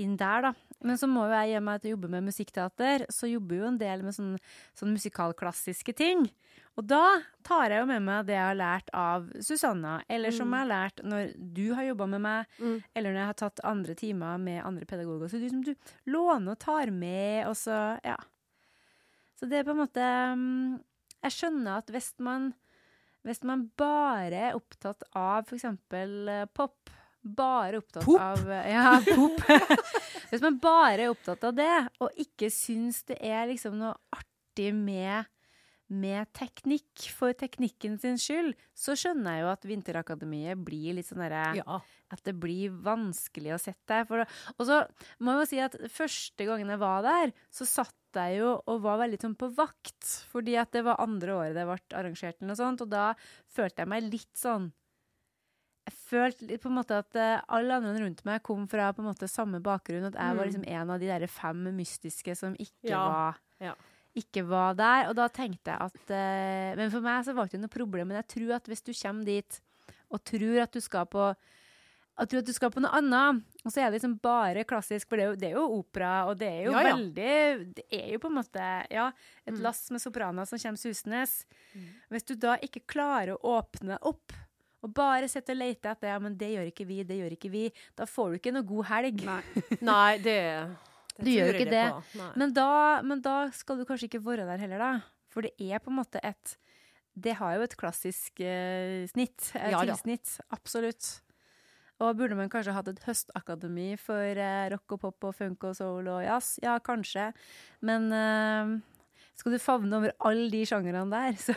inn der, da. Men så må jo jeg, gjøre meg til å jobbe med musikkteater, så jobber jo en del med sånn, sånn musikalklassiske ting. Og da tar jeg jo med meg det jeg har lært av Susanna, eller som jeg har lært når du har jobba med meg, Mm. eller når jeg har tatt andre timer med andre pedagoger. Så du, som du låner og tar med, og så Ja. Så det er på en måte mm, Jeg skjønner at hvis man hvis man bare er opptatt av f.eks. pop, bare opptatt Pop? av Ja, pop. hvis man bare er opptatt av det, og ikke syns det er liksom noe artig med med teknikk for teknikken sin skyld, så skjønner jeg jo at Vinterakademiet blir litt sånn derre Ja. at det blir vanskelig å sette deg. Og så må jeg jo si at første gangen jeg var der, så satt jeg jo og var veldig sånn på vakt. Fordi at det var andre året det ble arrangert, noe sånt, og da følte jeg meg litt sånn Jeg følte litt på en måte at eh, alle andre rundt meg kom fra på en måte samme bakgrunn. At jeg var Mm. liksom en av de der fem mystiske som ikke Ja, var ja. ikke var der. Og da tenkte jeg at uh, Men for meg så var det ikke noe problem. Men jeg tror at hvis du kommer dit og tror at du skal på jeg tror at du skal på noe annet, og så er det liksom bare klassisk, for det er jo, det er jo opera, og det er jo Ja, ja. veldig Det er jo på en måte ja, et Mm. lass med sopraner som kommer susende. Hvis du da ikke klarer å åpne opp, og bare sitte og lete etter ja, men det gjør ikke vi, det gjør ikke vi, da får du ikke noe god helg. Nei. Nei, det, det Du gjør ikke det. Men da, men da skal du kanskje ikke være der heller, da. For det er på en måte et Det har jo et klassisk eh, snitt. Et Ja tilsnitt. Absolutt. Og burde man kanskje hatt et høstakademi for eh, rock og pop og funk og soul og jazz? Ja, kanskje. Men eh, skal du favne over alle de sjangrene der, så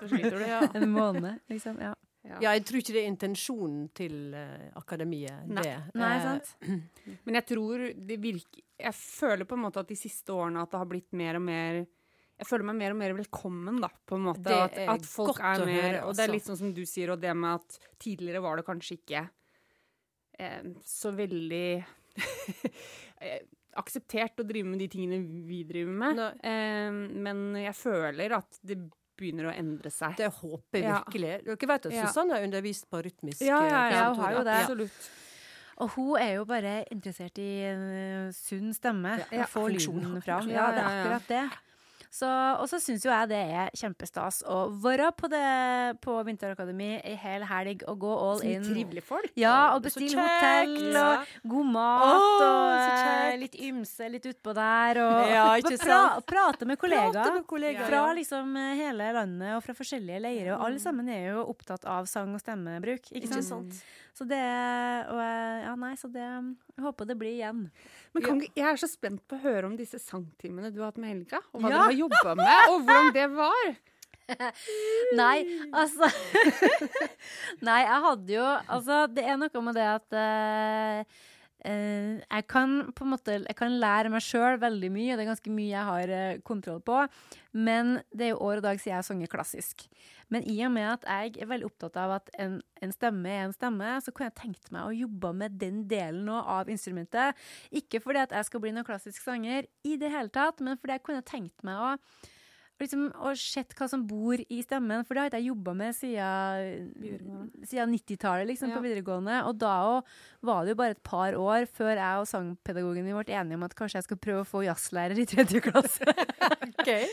Så sliter du. Ja. en måned, liksom. Ja. Ja. Ja, jeg tror ikke det er intensjonen til uh, akademiet, Nei. det. Nei, Eh, sant? Men jeg tror det virker Jeg føler på en måte at de siste årene at det har blitt mer og mer jeg føler meg mer og mer velkommen, da, på en måte. Det At, er at folk godt er å mer høre, Og det er altså. litt sånn som du sier, og det med at tidligere var det kanskje ikke eh, så veldig eh, akseptert å drive med de tingene vi driver med. Eh, men jeg føler at det begynner å endre seg. Det håper jeg Ja. virkelig. Dere vet at Ja. Susanne har undervist på rytmisk ja, ja, eh, ja, Ja, hun har jo det. Absolutt. Og hun er jo bare interessert i en sunn stemme. Ja, å få lyden fra. Ja, Ja, det er ja, ja. akkurat det. Så, og så syns jo jeg det er kjempestas å være på, det, på Vinterakademi ei hel helg og gå all Så in. trivelige folk. Ja, og bestille hotell og god mat oh, og så eh, litt ymse litt utpå der. Og, Ja, pra, prate med kollegaer. kollega, Fra liksom eh, hele landet og fra forskjellige leirer. Og alle sammen er jo opptatt av sang og stemmebruk. Ikke Ikke sant? sant? Så det og, eh, Ja, nei, så det Jeg håper det blir igjen. Men kan, jeg er så spent på å høre om disse sangtimene du har hatt med Helga, og hva Ja. du har jobba med, og hvordan det var. Nei, altså Nei, jeg hadde jo Altså, det er noe med det at eh, eh, jeg kan på en måte Jeg kan lære meg sjøl veldig mye, og det er ganske mye jeg har uh, kontroll på. Men det er jo år og dag siden jeg har sunget klassisk. Men i og med at jeg er veldig opptatt av at en, en stemme er en stemme, så kunne jeg tenkt meg å jobbe med den delen av instrumentet. Ikke fordi at jeg skal bli noen klassisk sanger i det hele tatt, men fordi jeg kunne tenkt meg å liksom, og sett hva som bor i stemmen, for det har ikke jeg jobba med siden, siden 90-tallet, liksom, Ja. på videregående. Og da òg var det jo bare et par år før jeg og sangpedagogen min ble enige om at kanskje jeg skal prøve å få jazzlærer i tredje klasse. okay.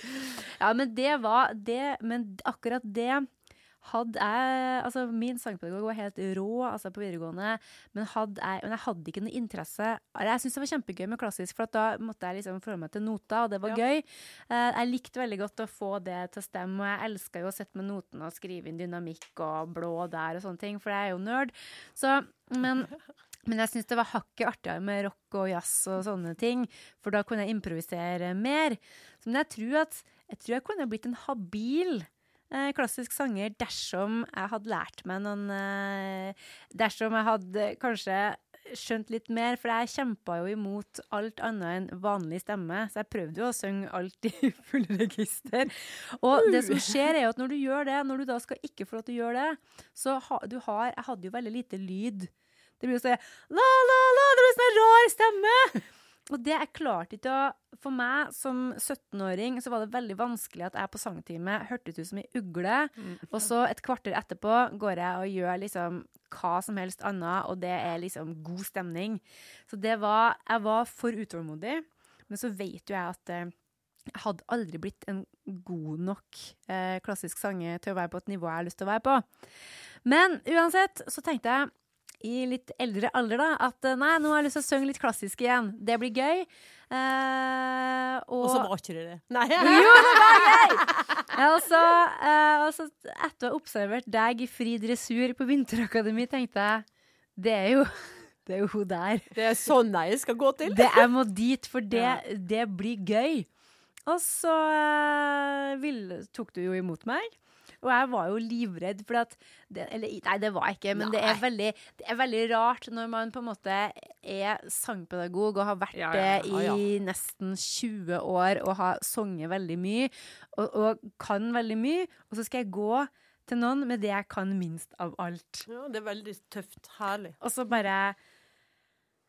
ja, men det var det Men akkurat det hadde jeg Altså, min sangpedagog var helt rå altså på videregående, men, hadde jeg, men jeg hadde ikke noe interesse Jeg syntes det var kjempegøy med klassisk, for at da måtte jeg liksom forholde meg til noter, og det var Ja. gøy. Eh, jeg likte veldig godt å få det til å stemme, og jeg elska jo å sitte med notene og skrive inn dynamikk og blå der og sånne ting, for jeg er jo nerd. Så, men men jeg syns det var hakket artigere med rock og jazz og sånne ting, for da kunne jeg improvisere mer. Så, men jeg tror at jeg tror jeg kunne blitt en habil klassisk sanger dersom jeg hadde lært meg noen eh, Dersom jeg hadde kanskje skjønt litt mer, for jeg kjempa jo imot alt annet enn vanlig stemme. Så jeg prøvde jo å synge alt i full register. Og det som skjer, er jo at når du gjør det, når du da skal ikke få lov til å gjøre det, så ha, du har Jeg hadde jo veldig lite lyd. Det blir jo sånn la, la, la, det blir sånn rar stemme! Og det jeg klarte ikke å For meg som 17-åring så var det veldig vanskelig at jeg på sangtime hørtes ut som ei ugle, og så et kvarter etterpå går jeg og gjør liksom hva som helst annet, og det er liksom god stemning. Så det var Jeg var for utålmodig, men så vet jo jeg at eh, jeg hadde aldri blitt en god nok eh, klassisk sanger til å være på et nivå jeg har lyst til å være på. Men uansett så tenkte jeg i litt eldre alder da, at eh, nei, nå har jeg lyst til å synge litt klassisk igjen. Det blir gøy. Eh, og, Og så var ikke det det. Nei. jo, det var gøy! altså, eh, og etter å ha observert deg i fri dressur på Vinterakademi, tenkte jeg det er jo, det er jo hun der. Det er sånn jeg skal gå til. Det, jeg må dit, for det, Ja. det blir gøy. Og så eh, vil, tok du jo imot meg. Og jeg var jo livredd, for at det, Eller nei, det var jeg ikke, men det er, veldig, det er veldig rart når man på en måte er sangpedagog og har vært Ja, ja, det ja, ja. i nesten 20 år og har sunget veldig mye og, og kan veldig mye, og så skal jeg gå til noen med det jeg kan minst av alt. Ja, det er veldig tøft. Herlig. Og så bare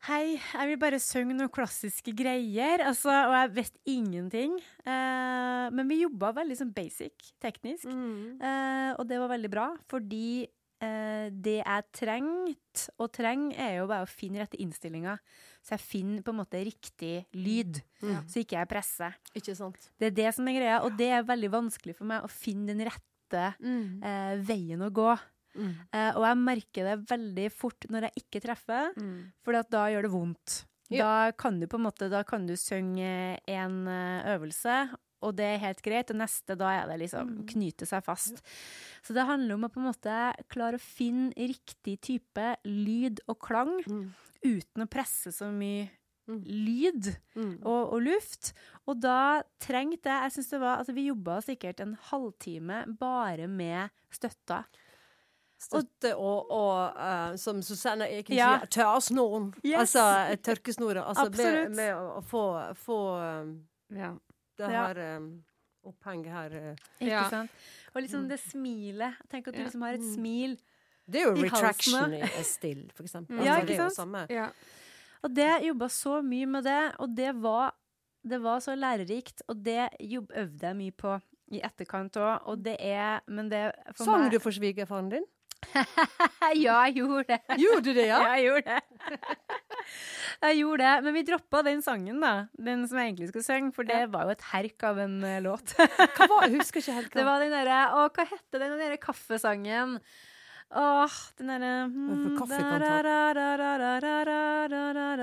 Hei, jeg vil bare synge noen klassiske greier. Altså, og jeg visste ingenting. Eh, men vi jobba veldig sånn basic, teknisk. Mm. Eh, og det var veldig bra, fordi eh, det jeg trengte og trenger, er jo bare å finne rette innstillinga. Så jeg finner på en måte riktig lyd, Mm. så ikke jeg presser. Ikke sant? Det er det som er greia, og det er veldig vanskelig for meg å finne den rette Mm. eh, veien å gå. Mm. Eh, og jeg merker det veldig fort når jeg ikke treffer. For da gjør det vondt. Ja. Da kan du på en måte Da kan du synge en eh, øvelse, og det er helt greit. Og neste, da er det liksom knyte seg fast. Så det handler om å på en måte klare å finne riktig type lyd og klang Mm. uten å presse så mye Mm. lyd Mm. og, og luft. Og da trengte jeg jeg synes det var, altså Vi jobba sikkert en halvtime bare med støtta. Støtte og, og uh, som Susanne Eken Ja. sier, tørrsnoren. Yes. Altså eh. Altså med, Absolutt. med å få, få um, Ja. det her um, oppheng her. Uh. Ikke Ja. sant? Og liksom det smilet. Tenk at du liksom har et smil. Det er jo retraction still i for eksempel. Ja, Altså, ikke det er jo samme. Ja. Og det jobba så mye med det, og det var, det var så lærerikt. Og det jobb, øvde jeg mye på i etterkant òg, og det er Men det for Sang meg du for svigerfaren din? Ja, jeg gjorde det. Gjorde du det, ja? Ja, jeg gjorde det. jeg gjorde det. Men vi droppa den sangen, da. Den som jeg egentlig skulle synge, for det var jo et herk av en eh, låt. Hva var, jeg husker ikke helt hva. det var den derre Å, hva hette den, derre kaffesangen? Åh, den derre For kaffe kan Å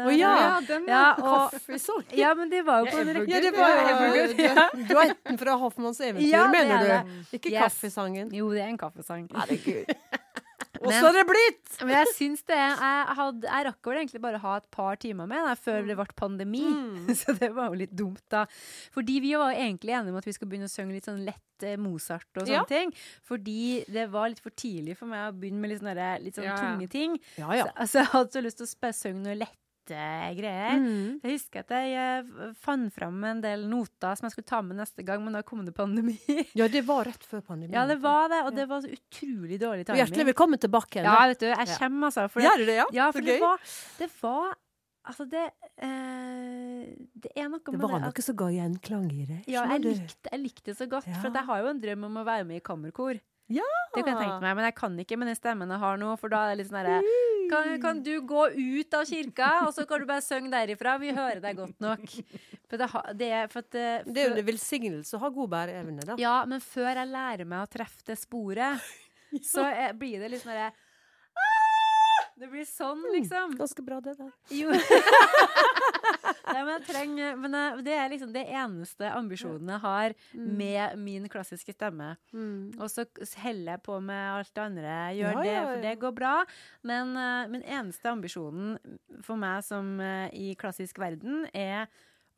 Å, ja. den Ja, og, Kaffesang. ja, men det var jo på en rekke Ja, det var Ja, Evergood, ja. du- duetten fra Hoffmanns eventyr, mener er du? Ikke Yes. kaffesangen. Jo, det er en kaffesang. Herregud. Så er det blitt! Men jeg syns det Jeg, hadde, jeg rakk vel egentlig bare å ha et par timer med da, før det ble pandemi. Mm. Så det var jo litt dumt, da. Fordi vi var jo egentlig enige om at vi skulle begynne å synge litt sånn lett eh, Mozart og sånne Ja. ting. Fordi det var litt for tidlig for meg å begynne med litt sånne, litt sånne Ja, tunge ting. Ja. Så, altså, jeg hadde så lyst til å synge noe lette greier. Mm. Jeg husker at jeg eh, fant fram en del noter som jeg skulle ta med neste gang, men da kom det pandemi. Ja, det var rett før pandemien. ja, det var det, og det var så utrolig dårlig timing. Hjertelig velkommen tilbake. Ja, vet du, jeg kommer, altså. For Gjør du det, ja? Ja, Så for det var, det var Altså, det eh, Det er noe Det med var det noe som ga gjenklang i det. ja, jeg likte, jeg likte det så godt. Ja. For jeg har jo en drøm om å være med i kammerkor. Ja! Det kan jeg tenke meg, men jeg kan ikke med den stemmen jeg har nå. For da er det litt sånn herre kan, kan du gå ut av kirka, og så kan du bare synge derifra? Vi hører deg godt nok. For det, det er for at for, Det er jo en velsignelse å ha god bæreevne, da. Ja, men før jeg lærer meg å treffe det sporet, så eh, blir det litt sånn herre! Det blir sånn, liksom. Ganske bra, det der. Jo. Nei, men trenger Men det er liksom det eneste ambisjonen jeg har med min klassiske stemme. Mm. Og så heller jeg på med alt det andre gjør, Ja, det, for det går bra. Men uh, min eneste ambisjonen for meg som uh, i klassisk verden, er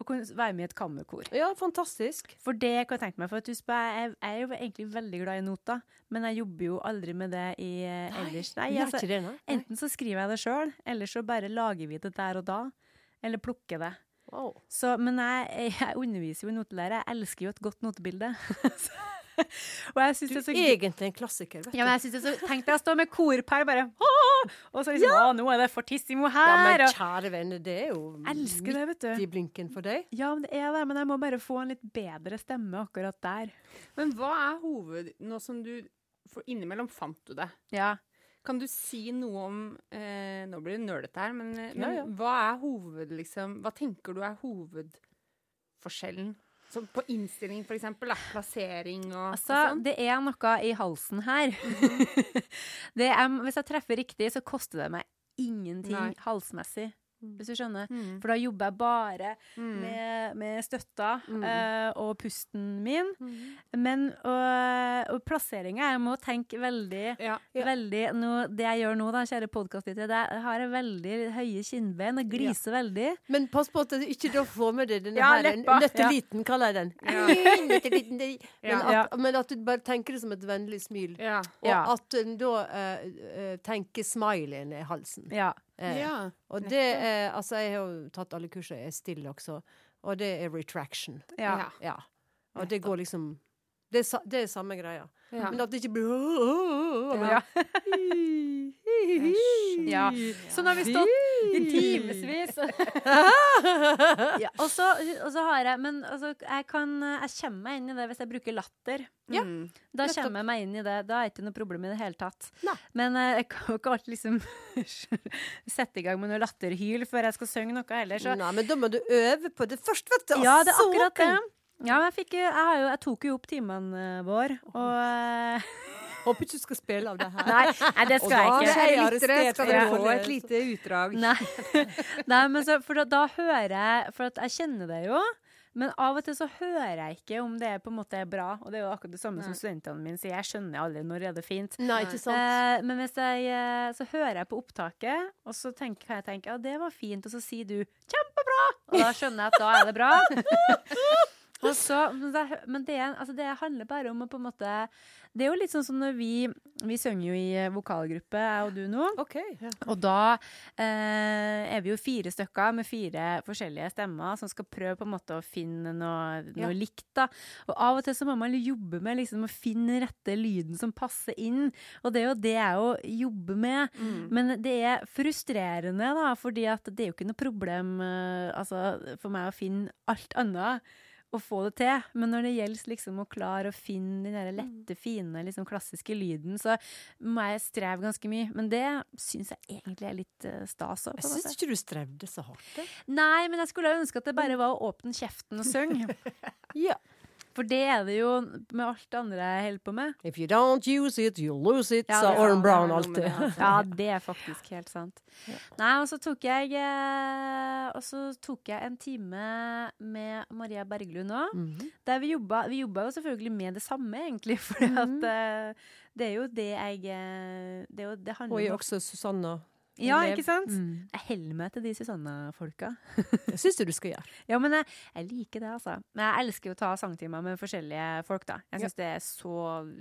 å kunne være med i et kammerkor. Ja, fantastisk. For det kan jeg tenke meg. For at husk jeg, jeg er jo egentlig veldig glad i noter, men jeg jobber jo aldri med det i, eh, ellers. Nei, altså. Enten så skriver jeg det sjøl, eller så bare lager vi det der og da. Eller plukker det. Wow. Så, men jeg, jeg underviser jo i notelære. Jeg elsker jo et godt notebilde. og jeg Du det er så egentlig en klassiker, vet du. ja, men jeg synes det er så Tenk deg å stå med korpær bare «Åh!» Og så liksom Å, nå er det fortissimo her! Ja, men kjære venner, det er jo elsker det, vet midt du. i blinken for deg. Ja, men det er det. Men jeg må bare få en litt bedre stemme akkurat der. Men hva er hoved... Nå som du For innimellom fant du det. Ja. Kan du si noe om eh, Nå blir det nølete her, men, men Ja, ja. hva er hoved, liksom Hva tenker du er hovedforskjellen? Så på innstilling, for eksempel. Da, plassering og, Altså, og sånn? det er noe i halsen her. det er, hvis jeg treffer riktig, så koster det meg ingenting Nei. halsmessig. Hvis du skjønner. Mm. For da jobber jeg bare Mm. med, med støtta Mm. uh, og pusten min. Mm. Men og, og plasseringa Jeg må tenke veldig Ja. Ja. Veldig, no, Det jeg gjør nå, da, kjære podkastlytter, det er- jeg har veldig høye kinnben og gliser veldig. Men pass på at du ikke da får med deg denne Ja, her nøtteliten, kaller jeg den. Ja. Men, Ja. at, men at du bare tenker det som et vennlig smil. Ja. Og Ja. at en da eh, tenker smileyen i halsen. Ja. Eh, ja. Og det er Altså, jeg har jo tatt alle kursene, jeg er stille også, og det er retraction. ja. Ja. Ja. Og det går liksom Det er, det er samme greia. Ja. Men at det ikke blir Ja. Ja. Så nå har vi stått i timevis. ja, og, så, og så har jeg Men altså, jeg kan Jeg kommer meg inn i det hvis jeg bruker latter. Ja. Mm. Da Nettopp. kommer jeg meg inn i det. Da er det ikke noe problem i det hele tatt. Nei. Men eh, jeg kan jo ikke alltid liksom sette i gang med noe latterhyl før jeg skal synge noe heller. Så Nei, men da må du øve på det først, vet du. ja, det er akkurat det. Ja, men jeg, fikk, jeg, har jo, jeg tok jo opp timene våre, og eh, Håper ikke du skal spille av det her. Nei, nei det skal jeg ikke. er jeg arrestert skal for dere få et lite utdrag. Nei, Nei men så, for da, da hører jeg For at jeg kjenner det jo. Men av og til så hører jeg ikke om det på en måte er bra. Og det er jo akkurat det samme som studentene mine sier. Jeg skjønner aldri når er det fint. Nei, ikke sant. Eh, men hvis jeg, eh, så hører jeg på opptaket, og så tenker, kan jeg tenke ja, det var fint, og så sier du 'kjempebra', og da skjønner jeg at da er det bra. Og så, men det, men det, altså det handler bare om å på en måte Det er jo litt sånn som når vi Vi synger jo i eh, vokalgruppe, jeg og du nå. OK. Og da eh, er vi jo fire stykker med fire forskjellige stemmer som skal prøve på en måte å finne noe, Ja. likt. da. Og av og til så må man jobbe med liksom å finne rette lyden som passer inn. Og det er jo det jeg jo jobber med. Mm. Men det er frustrerende, da, fordi at det er jo ikke noe problem eh, altså, for meg å finne alt annet og få det til. Men når det gjelder liksom å klare å finne den der lette, fine, liksom klassiske lyden, så må jeg streve ganske mye. Men det syns jeg egentlig er litt uh, stas. Jeg syns ikke du strevde så hardt. Det. Nei, men jeg skulle ønske at det bare var å åpne kjeften og synge. Ja. For det er det jo med alt det andre jeg holder på med. If you don't use it, you lose it, Ja, sa er Oren Brown alltid. altså. Ja, det er faktisk helt sant. Nei, og så tok jeg eh, Og så tok jeg en time med Maria Berglund òg. Mhm. Der vi jobba Vi jobba jo selvfølgelig med det samme, egentlig. For Mhm. det er jo det jeg eh, Det, jo, det handler Og også Susanna. Ja, det, ikke sant? Mm. Jeg holder meg til de Susanna-folka. Det syns du du skal gjøre. Ja, men jeg, jeg liker det, altså. Men jeg elsker å ta sangtimer med forskjellige folk, da. Jeg syns det er så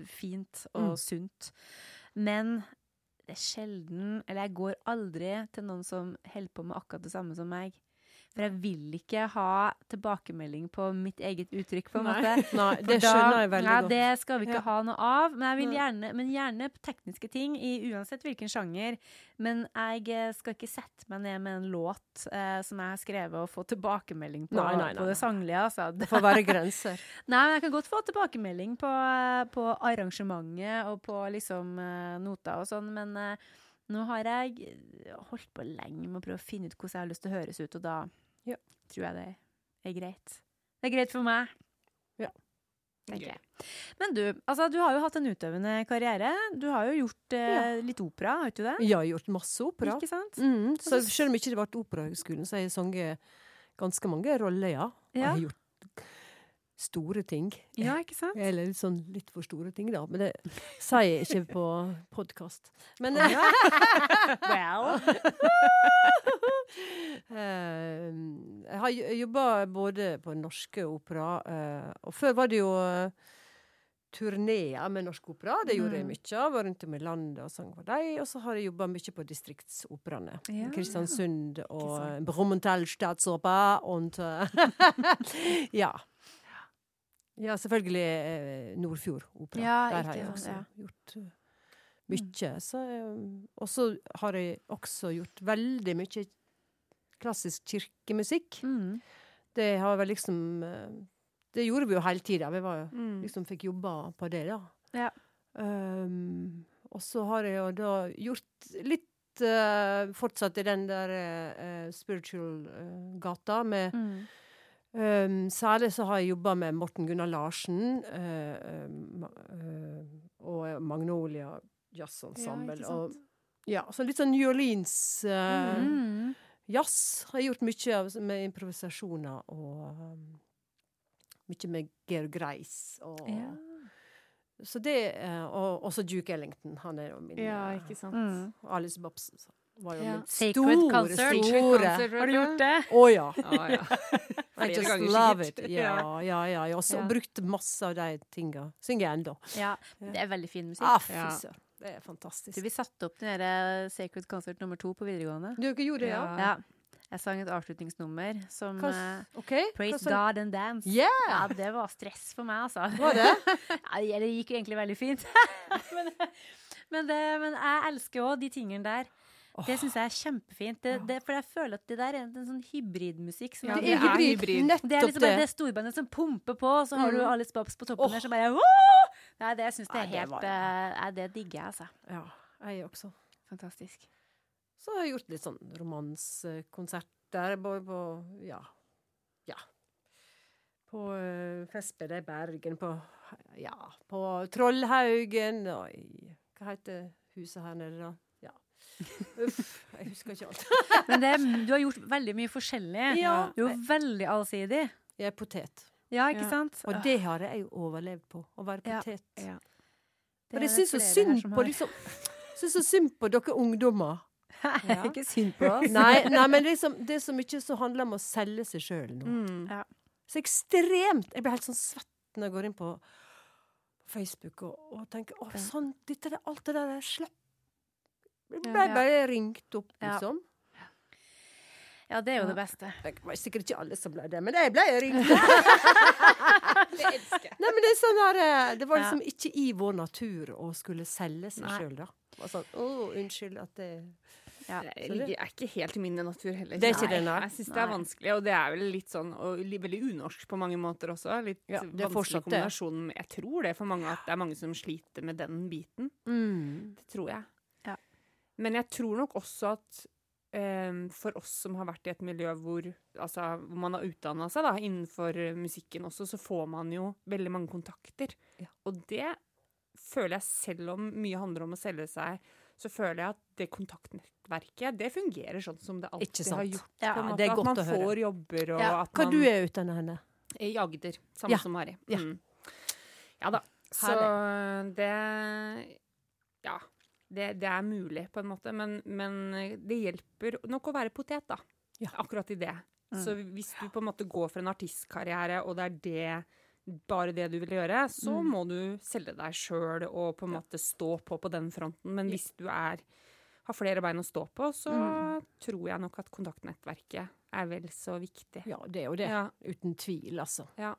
fint og Mm. sunt. Men det er sjelden Eller jeg går aldri til noen som holder på med akkurat det samme som meg. For jeg vil ikke ha tilbakemelding på mitt eget uttrykk, på en Nei. måte. Nei, det da- skjønner jeg veldig ja, godt. Det skal vi ikke Ja. ha noe av. Men, jeg vil gjerne, men gjerne tekniske ting, i uansett hvilken sjanger. Men jeg eh, skal ikke sette meg ned med en låt eh, som jeg har skrevet, og få tilbakemelding på, Nei, nei, nei, på det sanglige. Altså. Det får være grenser. Nei, men jeg kan godt få tilbakemelding på, på arrangementet og på liksom eh, noter og sånn, men eh, nå har jeg holdt på lenge med å prøve å finne ut hvordan jeg har lyst til å høres ut, og da Ja. tror jeg det er greit. Det er greit for meg. Ja. Tenker jeg. Men du, altså, du har jo hatt en utøvende karriere. Du har jo gjort eh, litt opera, har ikke du det? Jeg har gjort masse opera. Ikke sant? Mm, så selv om ikke det ble Operahøgskolen, så har jeg sunget ganske mange roller, ja. Og jeg har gjort store ting. Ja, ikke sant? Eller litt sånn litt for store ting, da. Men det sier jeg ikke på podkast. Men ja. Well. eh, Jeg har jobba både på norske opera, eh, og før var det jo eh, turneer med norsk opera. Det gjorde jeg Mm. mye av. Var rundt om i landet og sang for dem. Og så har jeg jobba mye på distriktsoperaene. Ja. Kristiansund og. Brumunddal Staatsoper und eh, Ja. Ja, selvfølgelig eh, Nordfjord opera. Ja, Der har jeg også ja. gjort eh, mye. Så, eh, og så har jeg også gjort veldig mye klassisk kirkemusikk. Mm. Det har vel liksom eh, Det gjorde vi jo hele tida. Vi var, Mm. liksom fikk jobba på det, da. Ja. Um, og så har jeg jo da gjort litt uh, Fortsatt i den der uh, spiritual-gata med Mm. Um, særlig så har jeg jobba med Morten Gunnar Larsen uh, uh, og Magnolia Jazz Ensemble. ikke og, ja, så litt sånn New Orleans uh, Mm. jazz har jeg gjort mye av med improvisasjoner og um, mye med Georg Reis. Og, Ja. Så det Og også Duke Ellington. Han er jo min Ja, ikke sant. Mm. Alice Babs var jo Ja. min Sacred store, Concert. store Har du gjort det? Å ja. Oh, ja. I just love it. Ja, ja, ja. Og har Ja. brukt masse av de tinga. Synger jeg ennå. Ja, det er veldig fin musikk. Ah, fy søren. Det er fantastisk. Du, vi satte opp den der Sacred Concert nummer to på videregående. Du ikke gjorde det, ja? Ja. Jeg sang et avslutningsnummer som Hva, okay. OK? Praise sang- God and Dance. Yeah! Ja, det var stress for meg, altså. Var det? Ja, det gikk jo egentlig veldig fint. men, men, det, men jeg elsker òg de tingene der. Det syns jeg er kjempefint. Det, det, for jeg føler at det der er en, en sånn hybridmusikk. Som Ja, er- Det er hybrid. hybrid. Nettopp det er liksom det. storbandet som pumper på, og så har du Mm. Alice Babs på toppen oh. der som bare Woo! Nei, det syns jeg er helt var- eh, Det digger jeg, altså. Ja, jeg også. Fantastisk. Så har jeg gjort litt sånn romansekonserter. Både på Ja. Ja. På uh, Festspillet i Bergen, på Ja, på Trollhaugen og i Hva heter huset her nede, da? Uff, jeg husker ikke alt. Men det, du har gjort veldig mye forskjellig. Ja. Du er veldig allsidig. Jeg er potet. Ja, ikke Ja. sant? Og det har jeg jo overlevd på. Å være Ja. potet. Ja. Det Og er jeg syns så synd som på har. liksom Syns så synd på dere ungdommer. Ja. Ikke synd på oss. Nei, nei men liksom, det er så mye som handler om å selge seg sjøl nå. Mm. Ja. Så ekstremt Jeg blir helt sånn svett når jeg går inn på Facebook og, og tenker Å, sånn, dette er alt det der jeg Ble bare ringt opp, liksom. Ja, det er jo det beste. Det var sikkert ikke alle som ble det, men jeg ble ringt. Nei, men det er sånn her eh, Det var Ja. liksom ikke i vår natur å skulle selge seg sjøl, da. Det var sånn, Å, unnskyld at det Ja. Det ligger- er ikke helt i min natur heller. Det er ikke det, nei. Jeg syns det er vanskelig, og det er vel litt sånn og veldig unorsk på mange måter også. Litt Ja, det er vanskelig kombinasjon. med- Jeg tror det for mange at det er mange som sliter med den biten. mm. Det tror jeg. Men jeg tror nok også at em, for oss som har vært i et miljø hvor, altså, hvor man har utdanna seg da, innenfor eh, musikken også, så får man jo veldig mange kontakter. Ja. Og det føler jeg, selv om mye handler om å selge seg, så føler jeg at det kontaktnettverket, det fungerer sånn som det alltid har gjort. Ja, på en måte. det er at man å høre. får jobber, og Ja. at Hva man du er utdanna henne? i Agder, samme Ja. som Mari. Ja. Mm. ja da. Så det Ja. Det, det er mulig, på en måte. Men, men det hjelper nok å være potet, da. Ja. Akkurat i det. Mm. Så hvis du på en måte går for en artistkarriere, og det er det bare det du vil gjøre, så Mm. må du selge deg sjøl og på en måte stå på på den fronten. Men hvis du er, har flere bein å stå på, så Mm. tror jeg nok at kontaktnettverket er vel så viktig. Ja, det er jo det. Ja. Uten tvil, altså. Ja.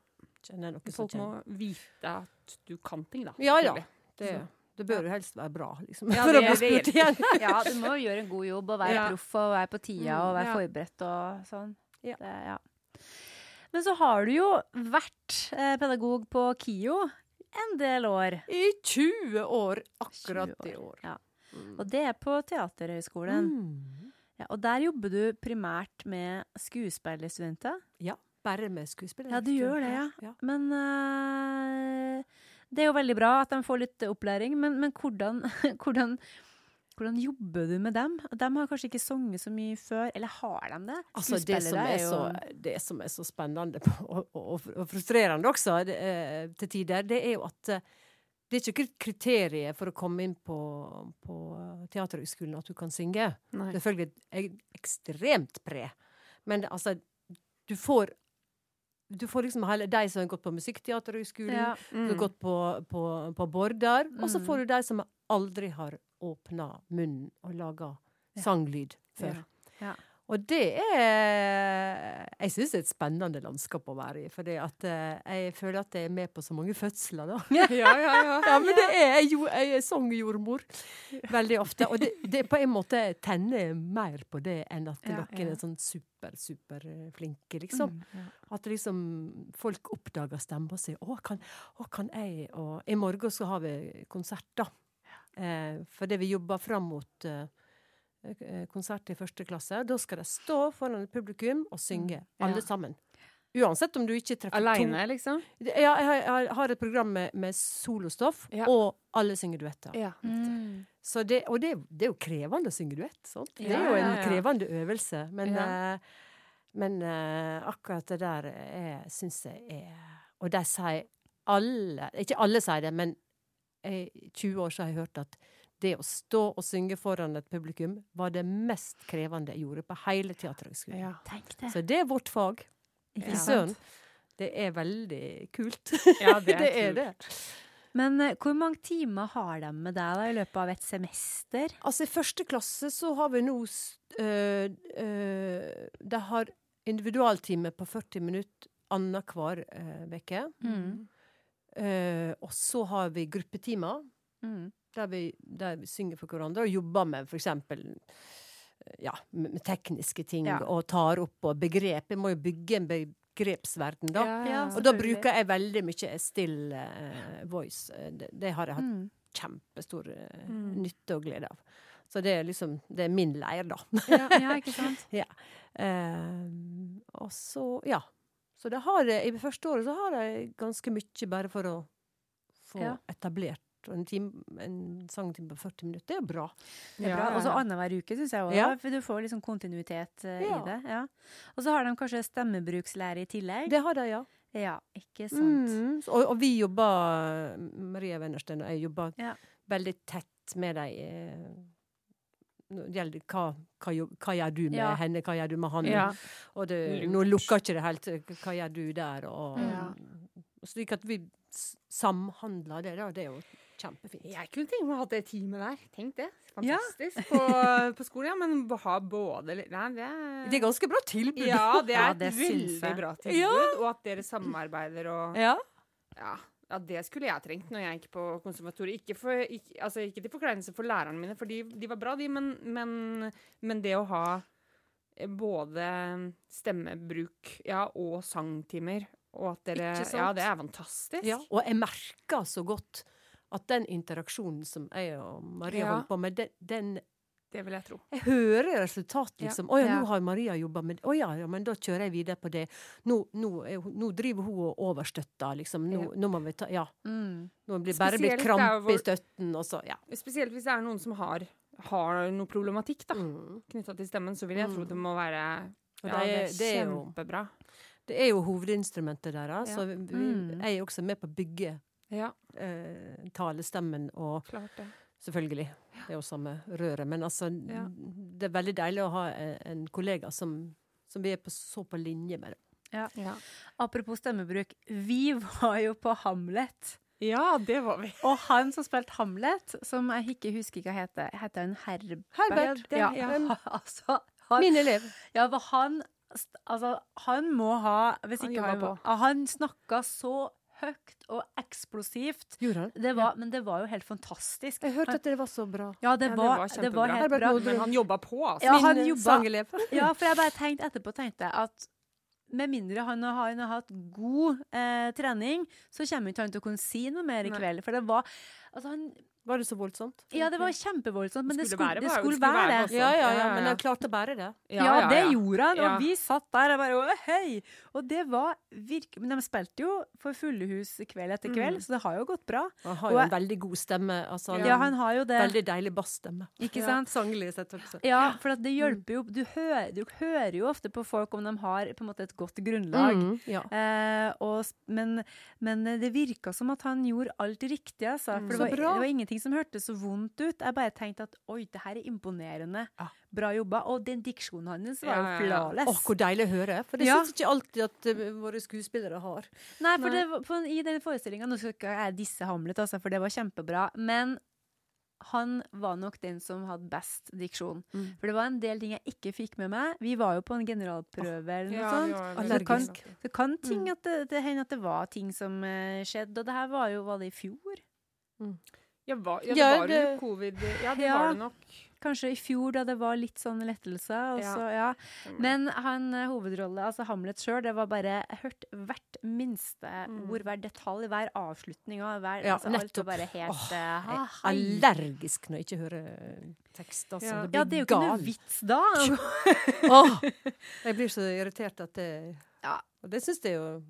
Folk må vite at du kan ting, da. Ja, ja. Det, Det, det bør jo helst være bra, liksom. Ja, for det- å bli spurt igjen. Ja, du må jo gjøre en god jobb og være Ja. proff og være på tida og være ja. forberedt og sånn. Ja. Det, ja. Men så har du jo vært eh, pedagog på KIO en del år. I 20 år, 20 akkurat år. i år. Ja. Og det er på Teaterhøgskolen. Mm. Ja, og der jobber du primært med skuespillerstudenter. Ja. Bare med skuespillere. Ja, du gjør det, ja. Men eh, det er jo veldig bra at de får litt opplæring, men, men hvordan, hvordan, hvordan jobber du med dem? De har kanskje ikke sunget så mye før, eller har de det? Altså, det, som er så, det som er så spennende og, og, og frustrerende også det, eh, til tider, det er jo at eh, det er ikke kriteriet for å komme inn på, på Teaterhøgskolen at du kan synge. Nei. Selvfølgelig er jeg ekstremt pre. Men altså, du får du får liksom hele de som har gått på Musikkteaterhøgskolen, Ja. som har gått på, på, på Bordar, og så Mm. får du de som aldri har åpna munnen og laga sanglyd før. Ja. Ja. Og det er Jeg syns det er et spennende landskap å være i. For jeg føler at jeg er med på så mange fødsler, da. Ja, ja, ja. Ja, men det er jeg, jo, jeg er sangjordmor veldig ofte. Og det, det på en måte tenner mer på det enn at noen er sånn super, super liksom. flinke, liksom. At liksom folk oppdager stemmen og sier 'Å, kan, å, kan jeg?' Og i morgen så har vi konsert, da. Eh, fordi vi jobber fram mot eh, eh, konsert i første klasse. Da skal de stå foran et publikum og synge, Ja. alle sammen. Uansett om du ikke treffer to Aleine, liksom? ja, jeg, har- jeg har et program med, med solostoff, Ja. og alle synger duetter. Ja. Mm. Så det, og det, det er jo krevende å synge duett. Sant? Det er jo en ja, ja. krevende øvelse. Men, Ja. eh, men uh, akkurat det der er- syns jeg er Og de sier alle Ikke alle sier det, men i 20 år så har jeg hørt at det å stå og synge foran et publikum var det mest krevende jeg gjorde på hele Teaterhøgskolen. Ja. Det. Så det er vårt fag. Fy søren. Det er veldig kult. Ja, det er det er det. Men uh, hvor mange timer har de med deg da, i løpet av et semester? Altså, i første klasse så har vi nå uh, øh, De har individualtime på 40 minutter annenhver uh, uke. Mm. Og så har vi gruppetimer, Mm. Der vi, der vi synger for hverandre og jobber med f.eks. Ja, med, tekniske ting Ja. og tar opp og begrep. Vi må jo bygge en begrepsverden, da. Ja, Og da bruker jeg veldig mye still uh, voice. Eh, Det, det har jeg hatt Mm. kjempestor uh, Mm. nytte og glede av. Så det er liksom Det er min leir, da. Ja, ja, ikke sant? Eh, og så Ja. Så det har jeg, i det første året så har jeg ganske mye bare for å få Ja. etablert en, time, en sangtime på 40 minutter. Det er bra. Det er Ja, bra. Og så annenhver uke, syns jeg òg. Ja. For du får liksom kontinuitet uh, Ja. i det. Ja. Og så har de kanskje stemmebrukslære i tillegg. Det har de, ja. Ja, ikke sant. Mm. Og, og vi jobber, Maria Wennersten og jeg jobber Ja. veldig tett med dem eh, gjelder hva, hva, hva gjør du med Ja. henne, hva gjør du med han? Ja. Og det, nå lukker ikke det helt. Hva gjør du der? Og, Ja. Slik at vi samhandler det, da. Det er jo kjempefint. Jeg kunne tenke meg å ha det teamet der. Tenk det. Ja. Fantastisk. På, på skolen, ja. Men ha både Nei, det Det er ganske bra tilbud. Ja, det er Ja, et det et veldig bra tilbud. Og at dere samarbeider og Ja. Ja. Ja, det skulle jeg trengt når jeg gikk på konservatoriet. Ikke, for, ikke, altså, ikke til forkleinelse for lærerne mine, for de, de var bra, de, men, men, men det å ha eh, både stemmebruk ja, og sangtimer, og at dere? Ja, det er fantastisk. Ja, og jeg merker så godt at den interaksjonen som jeg og Maria Ja. holder på med, den, den Det vil jeg tro. Jeg hører resultat, Ja. liksom. Å ja, Ja. nå har Maria jobba med det. Å ja, ja, men da kjører jeg videre på det. Nå, nå, nå driver hun og overstøtter, liksom. Nå, Ja. nå må vi ta Ja. Mm. Nå blir bare blitt Spesielt hvor, i støtten, og så Ja. Spesielt hvis det er noen som har, har noe problematikk da, Mm. knytta til stemmen, så vil jeg tro Mm. det må være ja, det er- det er kjempebra. Det er jo hovedinstrumentet deres, Ja. så vi, vi, Mm. jeg er også med på å bygge Ja, eh, talestemmen og klart det. Selvfølgelig. Det er jo samme røret. Men altså, Ja. det er veldig deilig å ha en, en kollega som, som vi er på, så på linje med. Ja, Apropos stemmebruk. Vi var jo på Hamlet. ja det var vi. Og han som spilte Hamlet, som jeg ikke husker hva heter, heter han Herbert? Herbert, Ja, det- ja. han- altså, han, Min elev. ja, for han Altså, han må ha Hvis Han ikke jobba han Han snakka så høyt og eksplosivt. Gjorde han? Det var, Men det var jo helt fantastisk. Jeg hørte at det var så bra. Ja, det Ja, det var, kjempebra. det var helt bra. Men han jobba på, altså. Ja, han jobba- Ja, for jeg bare tenkte etterpå tenkte jeg at med mindre han har, han har hatt god eh, trening, så kommer ikke han til å kunne si noe mer i kveld. For det var altså han, Var det så voldsomt? Ja, det var kjempevoldsomt, men det Skulle skulle, være, det skulle det skulle være det. også. Ja, ja, Ja, ja, ja, men han klarte å bære det. Ja, det gjorde han, og Ja. vi satt der og bare «Å, hei! Og det var virkelig Men de spilte jo for fulle hus kveld etter kveld, Mm. så det har jo gått bra. Han har Og jo en veldig god stemme. Altså, Ja, han har jo det. Veldig deilig bassstemme. Ikke Ja, sant? Sanglig sett også. Ja, for at det hjelper jo du hører, du hører jo ofte på folk om de har på en måte et godt grunnlag. Mm, ja. Eh, og, men, men det virka som at han gjorde alt riktig, altså. Mm. For det Så var, det var ingenting som hørtes så vondt ut. Jeg bare tenkte at oi, det her er imponerende. Ja. Bra jobba. Og den diksjonen hans var Ja, jo ja, ja. flawless. Åh, hvor deilig å høre. For det Ja. syns ikke alltid at uh, våre skuespillere har. Nei, for Nei. det, på, i den forestillinga Nå skal ikke jeg disse Hamlet, altså, for det var kjempebra. Men han var nok den som hadde best diksjon. Mm. For det var en del ting jeg ikke fikk med meg. Vi var jo på en generalprøve eller noe Ja, sånt. Ja, var det, kan, det kan ting Mm. at det, det hender at det var ting som uh, skjedde. Og det her var jo Var det i fjor? Ja, hva, ja, det Ja, var jo det- covid. Ja, det Ja. var det nok. Kanskje i fjor, da det var litt sånn lettelse. Og Ja. så, ja. Men han eh, hovedrolle, altså Hamlet sjøl, det var bare hørt hvert minste Mm. ord, hver detalj, hver avslutning. Og hver, Ja, altså, alt var bare helt Åh, eh, Jeg er allergisk når jeg ikke hører tekst. Altså. Ja. Det blir Ja, det er jo ikke gal. noe vits da. Åh, jeg blir så irritert at det Ja. Og det syns jeg jo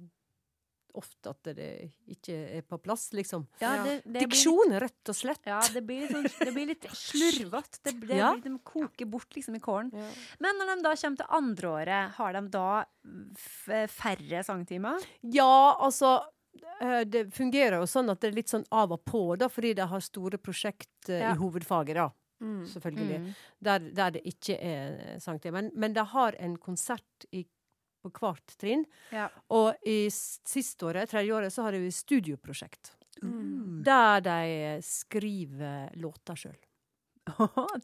ofte at det ikke er på plass, liksom. Ja, det, det blir litt, rett og slett. ja, det blir litt, sånn, det blir litt slurvete. Det, det, Ja. blir- de koker bort liksom i kålen. Ja. Men når de da kommer til andre året, har de da færre sangtimer? Ja, altså eh, det fungerer jo sånn at det er litt sånn av og på, da, fordi de har store prosjekt eh, Ja. i hovedfaget, da. Mm. Selvfølgelig. Mm. Der, der det ikke er sangtime. Men, men de har en konsert i, på hvert trinn. Ja. Og i siste året, tredje året, så har de studioprosjekt. Mm. Der de skriver låter sjøl.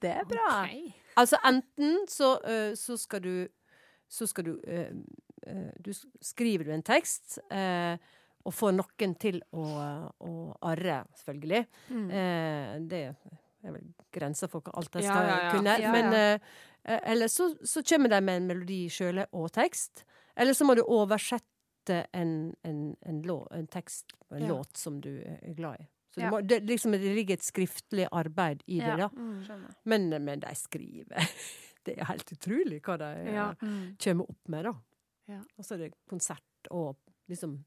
det er bra. Okay. Altså enten så, eh, så skal du Så skal du eh, eh, Du skriver du en tekst, eh, og får noen til å, å arre, selvfølgelig. Mm. Eh, det er vel grenser for hva alt de skal ja, ja. kunne. Men ja. eh, eh, Eller så, så kommer de med en melodi sjøl og tekst. Eller så må du oversette en, en, en, lå, en tekst en Ja. låt som du er glad i. Så Ja. må, det, liksom, det ligger et skriftlig arbeid i Ja. det, da. Mm. Men, men de skriver Det er helt utrolig hva de eh, Ja. Mm. kommer opp med, da. Ja. Og så er det konsert og liksom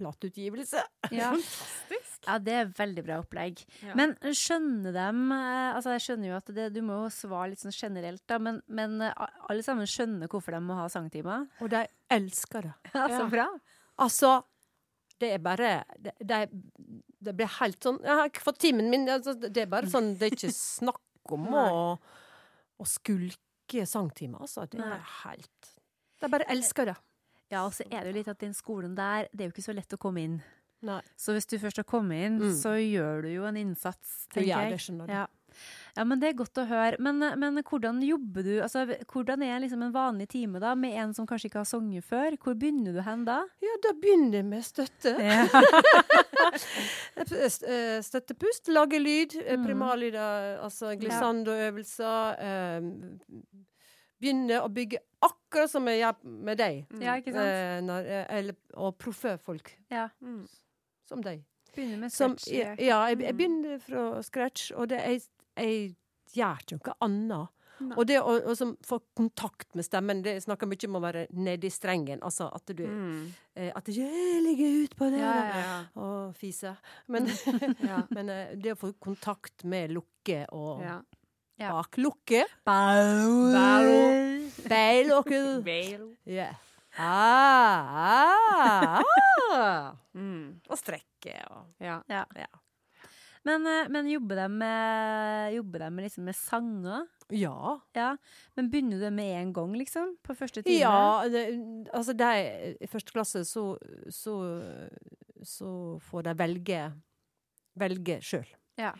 plateutgivelse. Ja. Fantastisk. ja, det er veldig bra opplegg. Ja. Men skjønner dem eh, Altså, jeg skjønner jo at det, du må jo svare litt sånn generelt, da, men, men eh, alle sammen skjønner hvorfor de må ha sangtimer? Og de elsker det. Ja, så bra. Altså, det er bare Det, det, det blir helt sånn Jeg har ikke fått timen min. Altså, det er bare sånn Det er ikke snakk om å, å skulke sangtimer, altså. Det er helt De bare elsker det. Ja, og så er det jo litt at den skolen der, det er jo ikke så lett å komme inn. Nei. Så hvis du først har kommet inn, Mm. så gjør du jo en innsats, tenker gjør Ja, det, skjønner du. Ja. ja, men det er godt å høre. Men, men hvordan jobber du? Altså, hvordan er liksom en vanlig time da, med en som kanskje ikke har sunget før? Hvor begynner du hen da? Ja, da begynner jeg med støtte. Ja. Eh, Støttepust, lage lyd, eh, Mm. primarlyder, altså glissando-øvelser. Eh, Begynne å bygge akkurat som jeg gjør med deg. ja, ikke sant? Eh, når, eh, eller, og proffe folk Ja. Mm. som deg. Begynner med Som, ja, ja, jeg, jeg Mm. begynner fra scratch, og det, jeg, jeg gjør ikke noe annet. Nei. Og det å å som få kontakt med stemmen Det snakker mye om å være nedi strengen. Altså at du Mm. eh, At jeg ligger ut på det Ja, ja, Ja. og fiser. Men, Ja. men eh, det å få kontakt med lukke og ja. Bak lukke. Beillukke. Vel. Yeah. Ah, ah. Mm. Og strekke og Ja. Ja. Ja. Men, eh, men jobber de med, jobber de med, liksom med sanger? Ja. Ja. Men begynner du med en gang, liksom? På første time? Ja, det, altså de i første klasse så, så, så får de velge velge sjøl. Ja.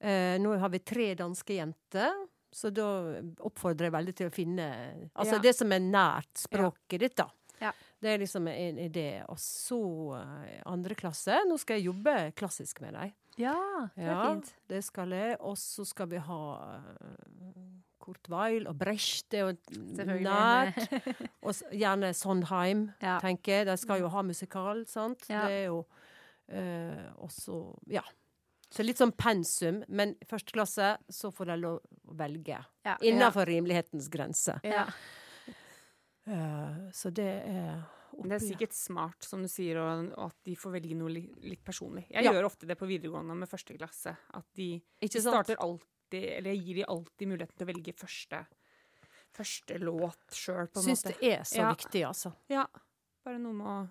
Eh, nå har vi tre danske jenter, så da oppfordrer jeg veldig til å finne Altså Ja. det som er nært språket ditt, da. Ja. Det er liksom en idé. Og så eh, andre klasse. Nå skal jeg jobbe klassisk med deg. Ja, det er Ja, fint. det skal jeg. Og så skal vi ha Kurtweil Kurt Weil og Brecht. Det er jo nært. Og gjerne Sondheim, Ja. tenker jeg. De skal jo ha musikal, sant. Ja. Det er jo uh, også Ja. Så litt sånn pensum, men i første klasse så får de lov å velge. Ja. Innenfor rimelighetens grense. Ja. Uh, så det er Det er sikkert smart, som du sier, og, og at de får velge noe li, litt personlig. Jeg Ja. gjør ofte det på videregående med første klasse. At de, Ikke de sant? starter alltid Eller jeg gir de alltid muligheten til å velge første, første låt sjøl, på en Syns måte. det er så Ja. viktig, altså. Ja. Bare noe med å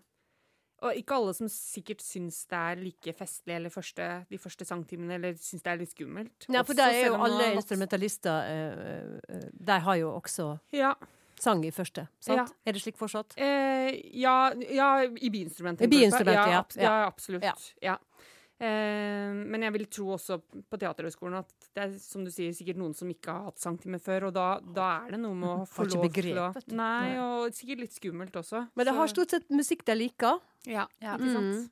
Og ikke alle som sikkert syns det er like festlig eller første, de første sangtimene, eller syns det er litt skummelt. Ja, for det er jo alle instrumentalister eh, eh, De har jo også Ja. sang i første, sant? Ja. Er det slik fortsatt? Eh, ja, ja, i biinstrumentet. I biinstrumentet, ja. ja. Ja, absolutt. Ja. Eh, men jeg vil tro også på Teaterhøgskolen at det er som du sier, sikkert noen som ikke har hatt sangtime før, og da, da er det noe med å få Får lov til å. Nei, og sikkert litt skummelt også. Men det Så- har stort sett musikk de liker, Ja, Ja. ikke sant?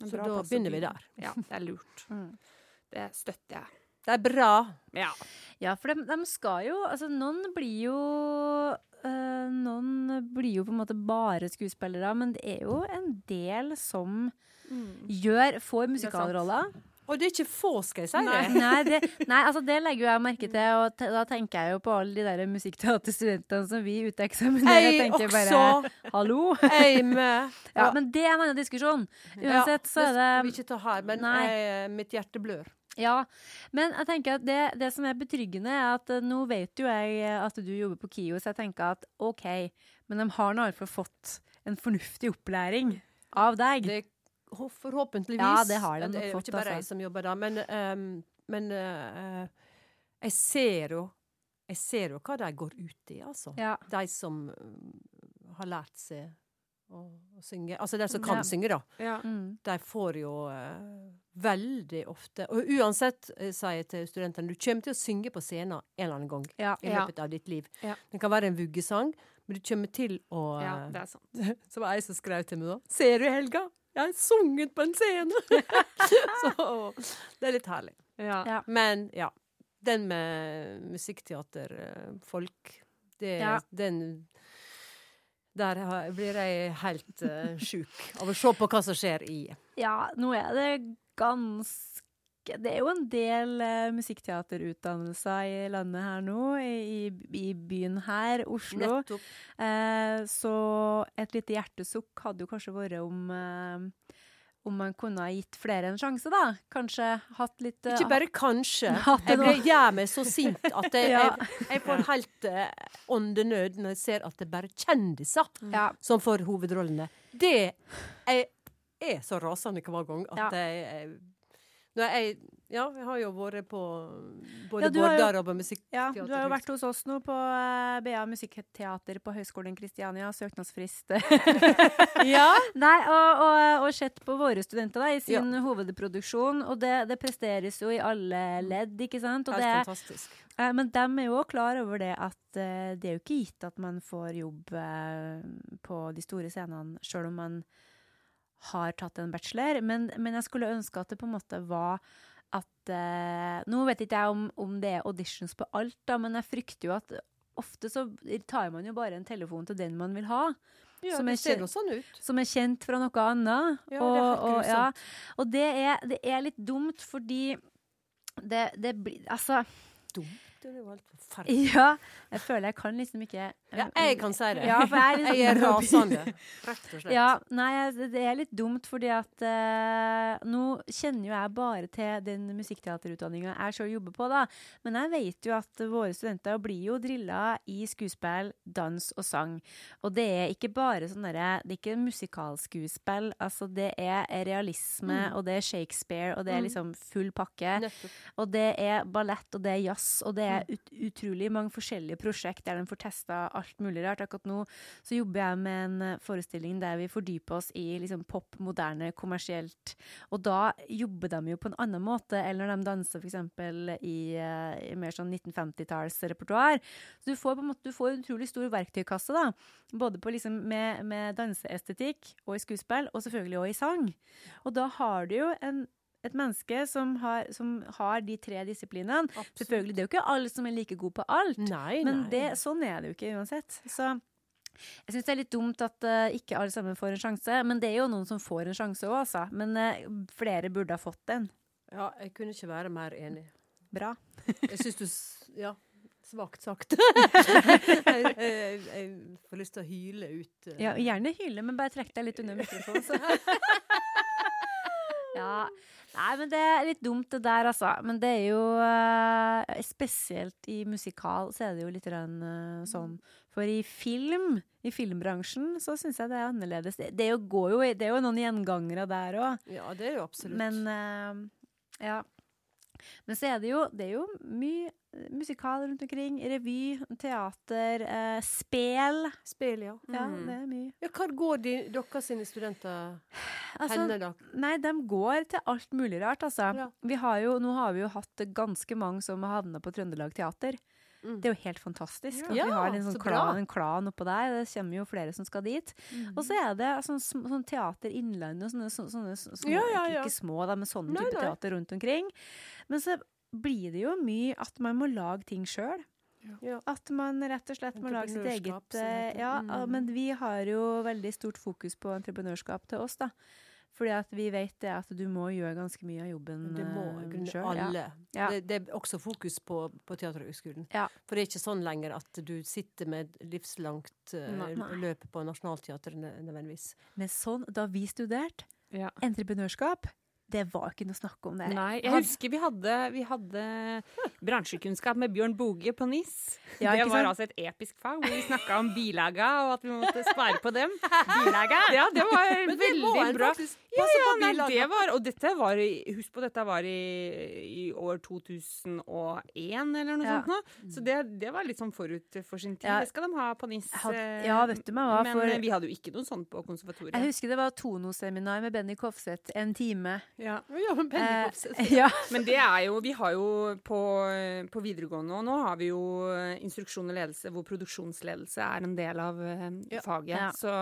Mm. Så da begynner vi der. Ja, det er lurt. Mm. Det støtter jeg. Det er bra. Ja. Ja, for de, de skal jo Altså, noen blir jo øh, Noen blir jo på en måte bare skuespillere, men det er jo en del som gjør Får musikalroller. Og det er ikke få, skal jeg si Nei. det. Nei, det, nei, altså det legger jeg merke til, og te, da tenker jeg jo på alle de der musikkteaterstudentene som vi uteksaminerer. Jeg tenker bare hallo! Jeg med. Ja, men det er en annen diskusjon. Uansett så er Det skal vi det ikke ta her, men jeg, mitt hjerte blør. Ja, men jeg tenker at det, det som er betryggende, er at eh, nå vet jo jeg eh, at du jobber på KIO, så jeg tenker at OK, men de har nå iallfall fått en fornuftig opplæring av deg. Det, forhåpentligvis. Ja, det har de nok fått. Det er jo ikke bare altså. jeg som jobber da, men, um, men uh, jeg ser jo Jeg ser jo hva de går ut i, altså. Ja. De som mm, har lært seg å, å synge. Altså de som kan Ja. synge, da. Ja. Mm. De får jo uh, veldig ofte Og uansett, eh, sier jeg til studentene, du kommer til å synge på scenen en eller annen gang Ja. i Ja. løpet av ditt liv. Ja. Det kan være en vuggesang, men du kommer til å ja, eh, det er sant. Så var det ei som skrev til meg da. Ser du, Helga? Jeg har sunget på en scene! så det er litt herlig. Ja. Ja. Men ja. Den med musikkteaterfolk, det Ja. Den Der blir jeg helt uh, sjuk av å se på hva som skjer i Ja, nå er det ganske Det er jo en del uh, musikkteaterutdannelser i landet her nå, i, i byen her, Oslo. Eh, så et lite hjertesukk hadde jo kanskje vært om uh, om man kunne ha gitt flere en sjanse, da. Kanskje hatt litt eh, Ikke bare kanskje. Jeg ble, gjør meg så sint at jeg, Ja. jeg, jeg får helt uh, åndenød når jeg ser at det er bare kjendiser Ja. som får hovedrollene. Det jeg er så rasende hver gang at Ja. jeg, jeg Nei, jeg, ja, jeg har jo vært på både Ja, Bårdar og på Musikkteater. Ja, du har jo vært hos oss nå på eh, BA Musikkteater på Høgskolen Kristiania. Søknadsfrist. Ja. Nei, og, og, og sett på våre studenter da, i sin hovedproduksjon. Og det, det presteres jo i alle ledd, ikke sant? Og Helt det, fantastisk. eh, men de er jo klar over det at eh, det er jo ikke gitt at man får jobb eh, på de store scenene, sjøl om man har tatt en bachelor. Men, men jeg skulle ønske at det på en måte var at eh, Nå vet ikke jeg om, om det er auditions på alt, da, men jeg frykter jo at ofte så tar man jo bare en telefon til den man vil ha. Ja, Som er ser ikke- sånn ut. Som er kjent fra noe annet. Ja, det er og, og, ja, og det er, det er litt dumt, fordi det, det blir Altså, Dumt. Det var helt forferdelig. ja. Jeg føler jeg kan liksom ikke Ja, jeg kan si det. Ja, jeg er, liksom, Jeg er rasende, rett og slett. Ja, nei, det er litt dumt, fordi at uh, nå kjenner jo jeg bare til den musikkteaterutdanninga jeg sjøl jobber på, da. Men jeg vet jo at våre studenter blir jo drilla i skuespill, dans og sang. Og det er ikke bare sånn derre Det er ikke musikalskuespill. Altså, det er realisme, og det er Shakespeare, og det er liksom full pakke. Nettopp. Og det er ballett, og det er jazz, og det er ut utrolig mange forskjellige prosjekt der de får testa alt mulig rart. Akkurat nå så jobber jeg med en eh, forestilling der vi fordyper oss i liksom pop, moderne, kommersielt. Og da jobber de jo på en annen måte enn når de danser f.eks. I, eh, i mer sånn 1950-tallsrepertoar. Så du får på en måte du får en utrolig stor verktøykasse, da. Både på liksom med, med danseestetikk og i skuespill, og selvfølgelig òg i sang. Og da har du jo en et menneske som har, som har de tre disiplinene. Selvfølgelig, Det er jo ikke alle som er like gode på alt, Nei, men nei. det, sånn er det jo ikke uansett. Så jeg syns det er litt dumt at uh, ikke alle sammen får en sjanse. Men det er jo noen som får en sjanse òg, altså. Men uh, flere burde ha fått den. Ja, jeg kunne ikke være mer enig. Bra. Jeg syns du Ja, svakt sagt. jeg, jeg, jeg får lyst til å hyle ut. Uh... Ja, gjerne hyle, men bare trekk deg litt under mikrofonen. Ja. Nei, men det er litt dumt det der, altså. Men det er jo eh, Spesielt i musikal så er det jo litt eh, sånn. For i film, i filmbransjen, så syns jeg det er annerledes. Det, det, er jo, går jo, det er jo noen gjengangere der òg. Ja, det er jo absolutt. Men eh, ja. Men så er det jo, det er jo mye eh, musikal rundt omkring. Revy, teater, eh, spel. Spel, ja. Ja, Mm. det er mye. Ja, Hvor går de, dere sine studenter Altså, henne, da? Nei, de går til alt mulig rart, altså. Ja. Vi har jo, nå har vi jo hatt ganske mange som har havna på Trøndelag Teater. Mm. Det er jo helt fantastisk. at vi har en, sånn klan, en klan oppå der. Det kommer jo flere som skal dit. Og så er det sånn, sånn Teater Innlandet og sånne, sånne, sånne små, Ja, ja, Ikke, ja. ikke små, da, men sånne type nei. teater rundt omkring. Men så blir det jo mye at man må lage ting sjøl. Ja. At man rett og slett må lage sitt eget eh. Ja, Mm. men vi har jo veldig stort fokus på entreprenørskap til oss, da. Fordi at vi vet det at du må gjøre ganske mye av jobben Det må i eh, alle. Ja. Det, det er også fokus på, på Teaterhøgskolen. Ja. For det er ikke sånn lenger at du sitter med livslangt uh, løp på Nationaltheatret nødvendigvis. Men sånn, da vi studerte Ja. entreprenørskap, det var ikke noe snakk om det. Nei, jeg husker vi hadde, vi hadde bransjekunnskap med Bjørn Boge på NIS. Ja, det var sant? altså et episk fag hvor vi snakka om bilaga, og at vi måtte spare på dem. Bilaga? Ja, det var det veldig en bra. Ja, ja, nei, det var, og dette var Husk på, dette var i, i år 2001 eller noe Ja. sånt nå. Så det, det var litt sånn forut for sin tid. Det skal de ha på NIS. Hadde- eh, ja, vet du meg hva, Men for- vi hadde jo ikke noe sånt på konservatoriet. Jeg husker det var Tono-seminar med Benny Kofseth en time. Ja. Ja, men Benny Eh, ja. Men det er jo Vi har jo på, på videregående og nå har vi jo eh, instruksjon og ledelse, hvor produksjonsledelse er en del av eh, Ja. faget. Ja. Så,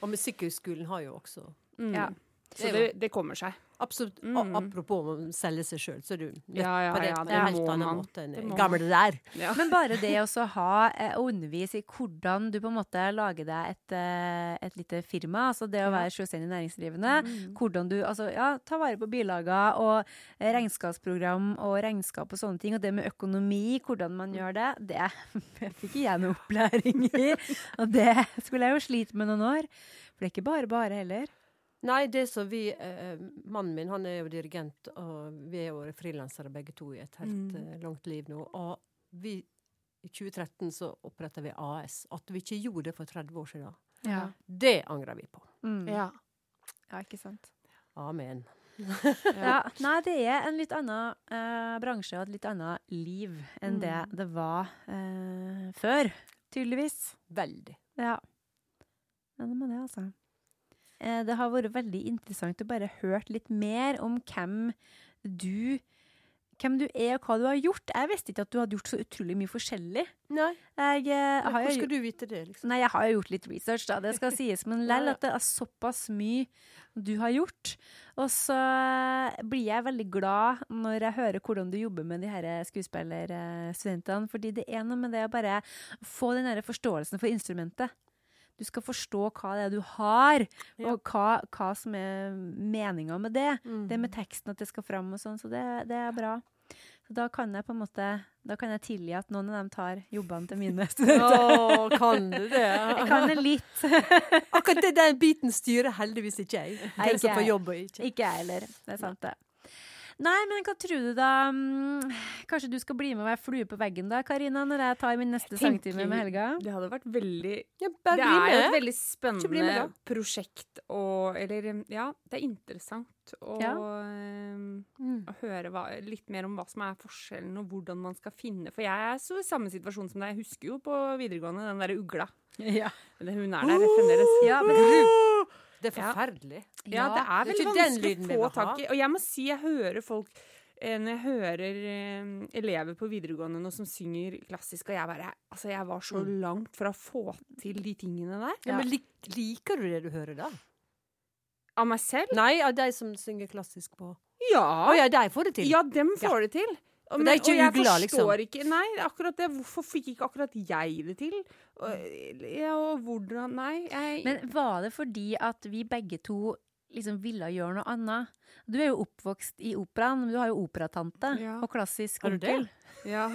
Og Musikkhøgskolen har jo også mm, Ja. så Det det, det kommer seg. Absolutt. Mm. Og Apropos å selge seg sjøl, så er du nødt Ja, ja, på det ja, på det en helt må annen man. måte enn Det må gamle der. Ja. Men bare det å ha og undervise i hvordan du på en måte lager deg et, eh, et lite firma, altså det å være selvstendig næringsdrivende, Mm. hvordan du altså ja, ta vare på bilagene, og eh, regnskapsprogram og regnskap og sånne ting, og det med økonomi, hvordan man gjør det, det fikk ikke jeg noe opplæring i, og det skulle jeg jo slite med noen år. For det er ikke bare bare heller. Nei, det som vi eh, Mannen min han er jo dirigent, og vi er jo frilansere begge to i et helt Mm. eh, langt liv nå. Og vi i 2013 så oppretta vi AS. At vi ikke gjorde det for 30 år siden, Ja. det angrer vi på. Mm. Ja. ja, ikke sant. Amen. Ja, nei, det er en litt annen eh, bransje og et litt annet liv enn det Mm. det var eh, før, tydeligvis. Veldig. Ja. ja, det må det, altså. Eh, det har vært veldig interessant å bare hørt litt mer om hvem du hvem du er og hva du har gjort. Jeg visste ikke at du hadde gjort så utrolig mye forskjellig. Nei, Jeg, jeg men hvor skal du vite det, liksom? Nei, jeg har jo gjort litt research, da. Det skal sies. Men lell at det er såpass mye du har gjort. Og så eh, blir jeg veldig glad når jeg hører hvordan du jobber med de her skuespillerstudentene. Fordi det er noe med det å bare få den der forståelsen for instrumentet. Du skal forstå hva det er du har, og hva, hva som er meninga med det. Mm. Det med teksten at det skal fram og sånn, så det, det er bra. Så da kan jeg på en måte Da kan jeg tilgi at noen av dem tar jobbene til mine studenter. Oh, kan du det? Jeg kan det litt. Akkurat den biten styrer heldigvis ikke jeg. Hvem som får jobb og ikke. Ikke jeg heller. Det er sant, det. Nei, men hva tror du da mm, Kanskje du skal bli med og være flue på veggen da, Karina, når jeg tar min neste sangtime med Helga? Det hadde vært veldig Ja, bare Det bli er jo et veldig spennende med, prosjekt og Eller ja, det er interessant å, Ja. um, Mm. å høre hva, litt mer om hva som er forskjellen, og hvordan man skal finne For jeg er så i samme situasjon som deg. Jeg husker jo på videregående den derre ugla. Ja. Hun er der fremdeles. Ja, men, Det er forferdelig. Ja, det er det er veldig det er vanskelig å få tak i. Og jeg må si, jeg hører folk eh, Når jeg hører eh, elever på videregående nå som synger klassisk, og jeg bare Altså, jeg var så Mm. langt fra å få til de tingene der. Ja, men lik, liker du det du hører da? Av meg selv? Nei, av de som synger klassisk på Å Ja. ja, de får det til. Ja, dem får det til. Og, det er ikke og jeg ugla, liksom. ikke Nei, akkurat det. Hvorfor fikk ikke akkurat jeg det til? Og, ja, og hvordan Nei, jeg men var det fordi at vi begge to liksom ville gjøre noe annet? Du er jo oppvokst i operaen, men du har jo operatante Ja. og klassisk Har du det? onkel. ja.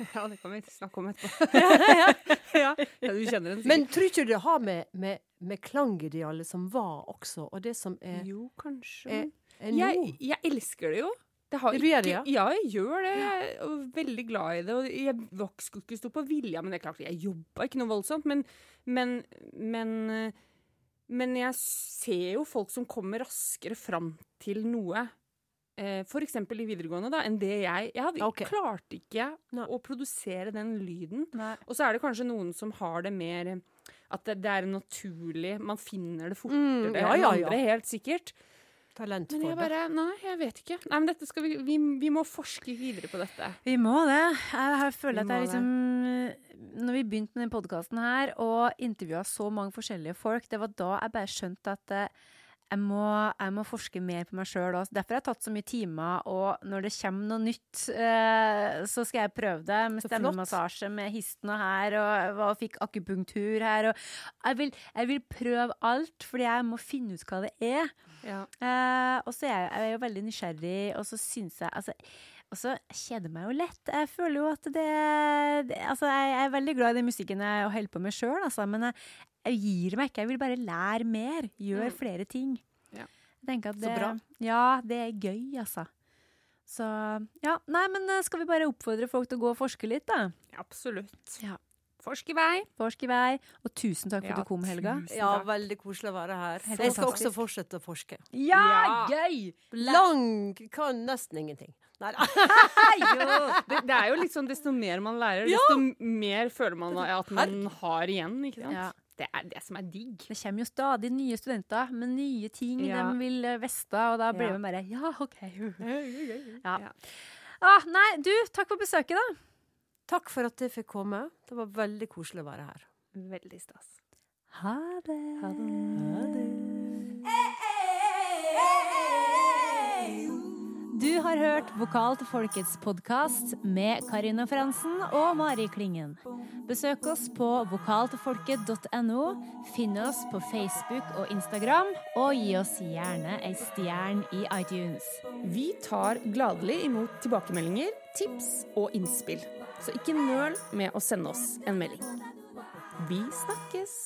ja, det kan vi snakke om etterpå. ja, ja, du kjenner den. Men tror ikke du det har med, med, med klangidealet som var også, og det som er, Jo, kanskje. er, er jeg, jeg elsker det jo. Det Du gjør det, ja? ja, jeg gjør det. Jeg er veldig glad i det. Og jeg vokste ikke stå på vilja, men det er klart, jeg jobba ikke noe voldsomt. Men, men, men, men jeg ser jo folk som kommer raskere fram til noe. Eh, for eksempel i videregående, da, enn det jeg Jeg hadde, okay. klarte ikke Nei. å produsere den lyden. Nei. Og så er det kanskje noen som har det mer At det, det er naturlig. Man finner det fortere Mm, ja, ja, ja, enn andre, helt sikkert. Talent Men jeg bare Nei, jeg vet ikke. Nei, men dette skal vi, vi, vi må forske videre på dette. Vi må det. Jeg Vi at jeg liksom Når vi begynte med den podkasten her og intervjua så mange forskjellige folk, det var da jeg bare skjønte at eh, jeg må, jeg må forske mer på meg sjøl òg. Derfor har jeg tatt så mye timer, og når det kommer noe nytt, eh, så skal jeg prøve det. Med stemmemassasje med histen og her, og, og fikk akupunktur her. Og jeg, vil, jeg vil prøve alt, fordi jeg må finne ut hva det er. Ja. Eh, og så er jeg, jeg er jo veldig nysgjerrig, og så syns jeg altså, Og så kjeder meg jo lett. Jeg føler jo at det, det Altså, jeg, jeg er veldig glad i den musikken jeg holder på med sjøl, altså, men jeg, jeg gir meg ikke. Jeg vil bare lære mer. Gjøre Mm. flere ting. Ja. At Så bra. Ja, det er gøy, altså. Så ja. Nei, men eh, skal vi bare oppfordre folk til å gå og forske litt, da? Absolutt. Ja. Forsk i vei. Forsk i vei. Og tusen takk for Ja, at du kom, Helga. Ja, veldig koselig å være her. Helt Jeg skal fantastisk. også fortsette å forske. Ja, Ja. gøy! Lang kan nesten ingenting. Nei da. Det, det er jo litt sånn desto mer man lærer, desto mer føler man at man har igjen. ikke sant? Ja. Det er det som er digg. Det kommer jo stadig nye studenter med nye ting Ja. de vil eh, veste, og da blir Ja. man bare Ja, OK. Ja. Ja. Ah, nei, du, takk for besøket, da. Takk for at jeg fikk komme. Det var veldig koselig å være her. Veldig stas. Ha det. Ha det. Du har hørt Vokal til folkets podkast med Karina Fransen og Mari Klingen. Besøk oss på vokaltilfolket.no. Finn oss på Facebook og Instagram, og gi oss gjerne ei stjerne i iTunes. Vi tar gladelig imot tilbakemeldinger, tips og innspill. Så ikke nøl med å sende oss en melding. Vi snakkes!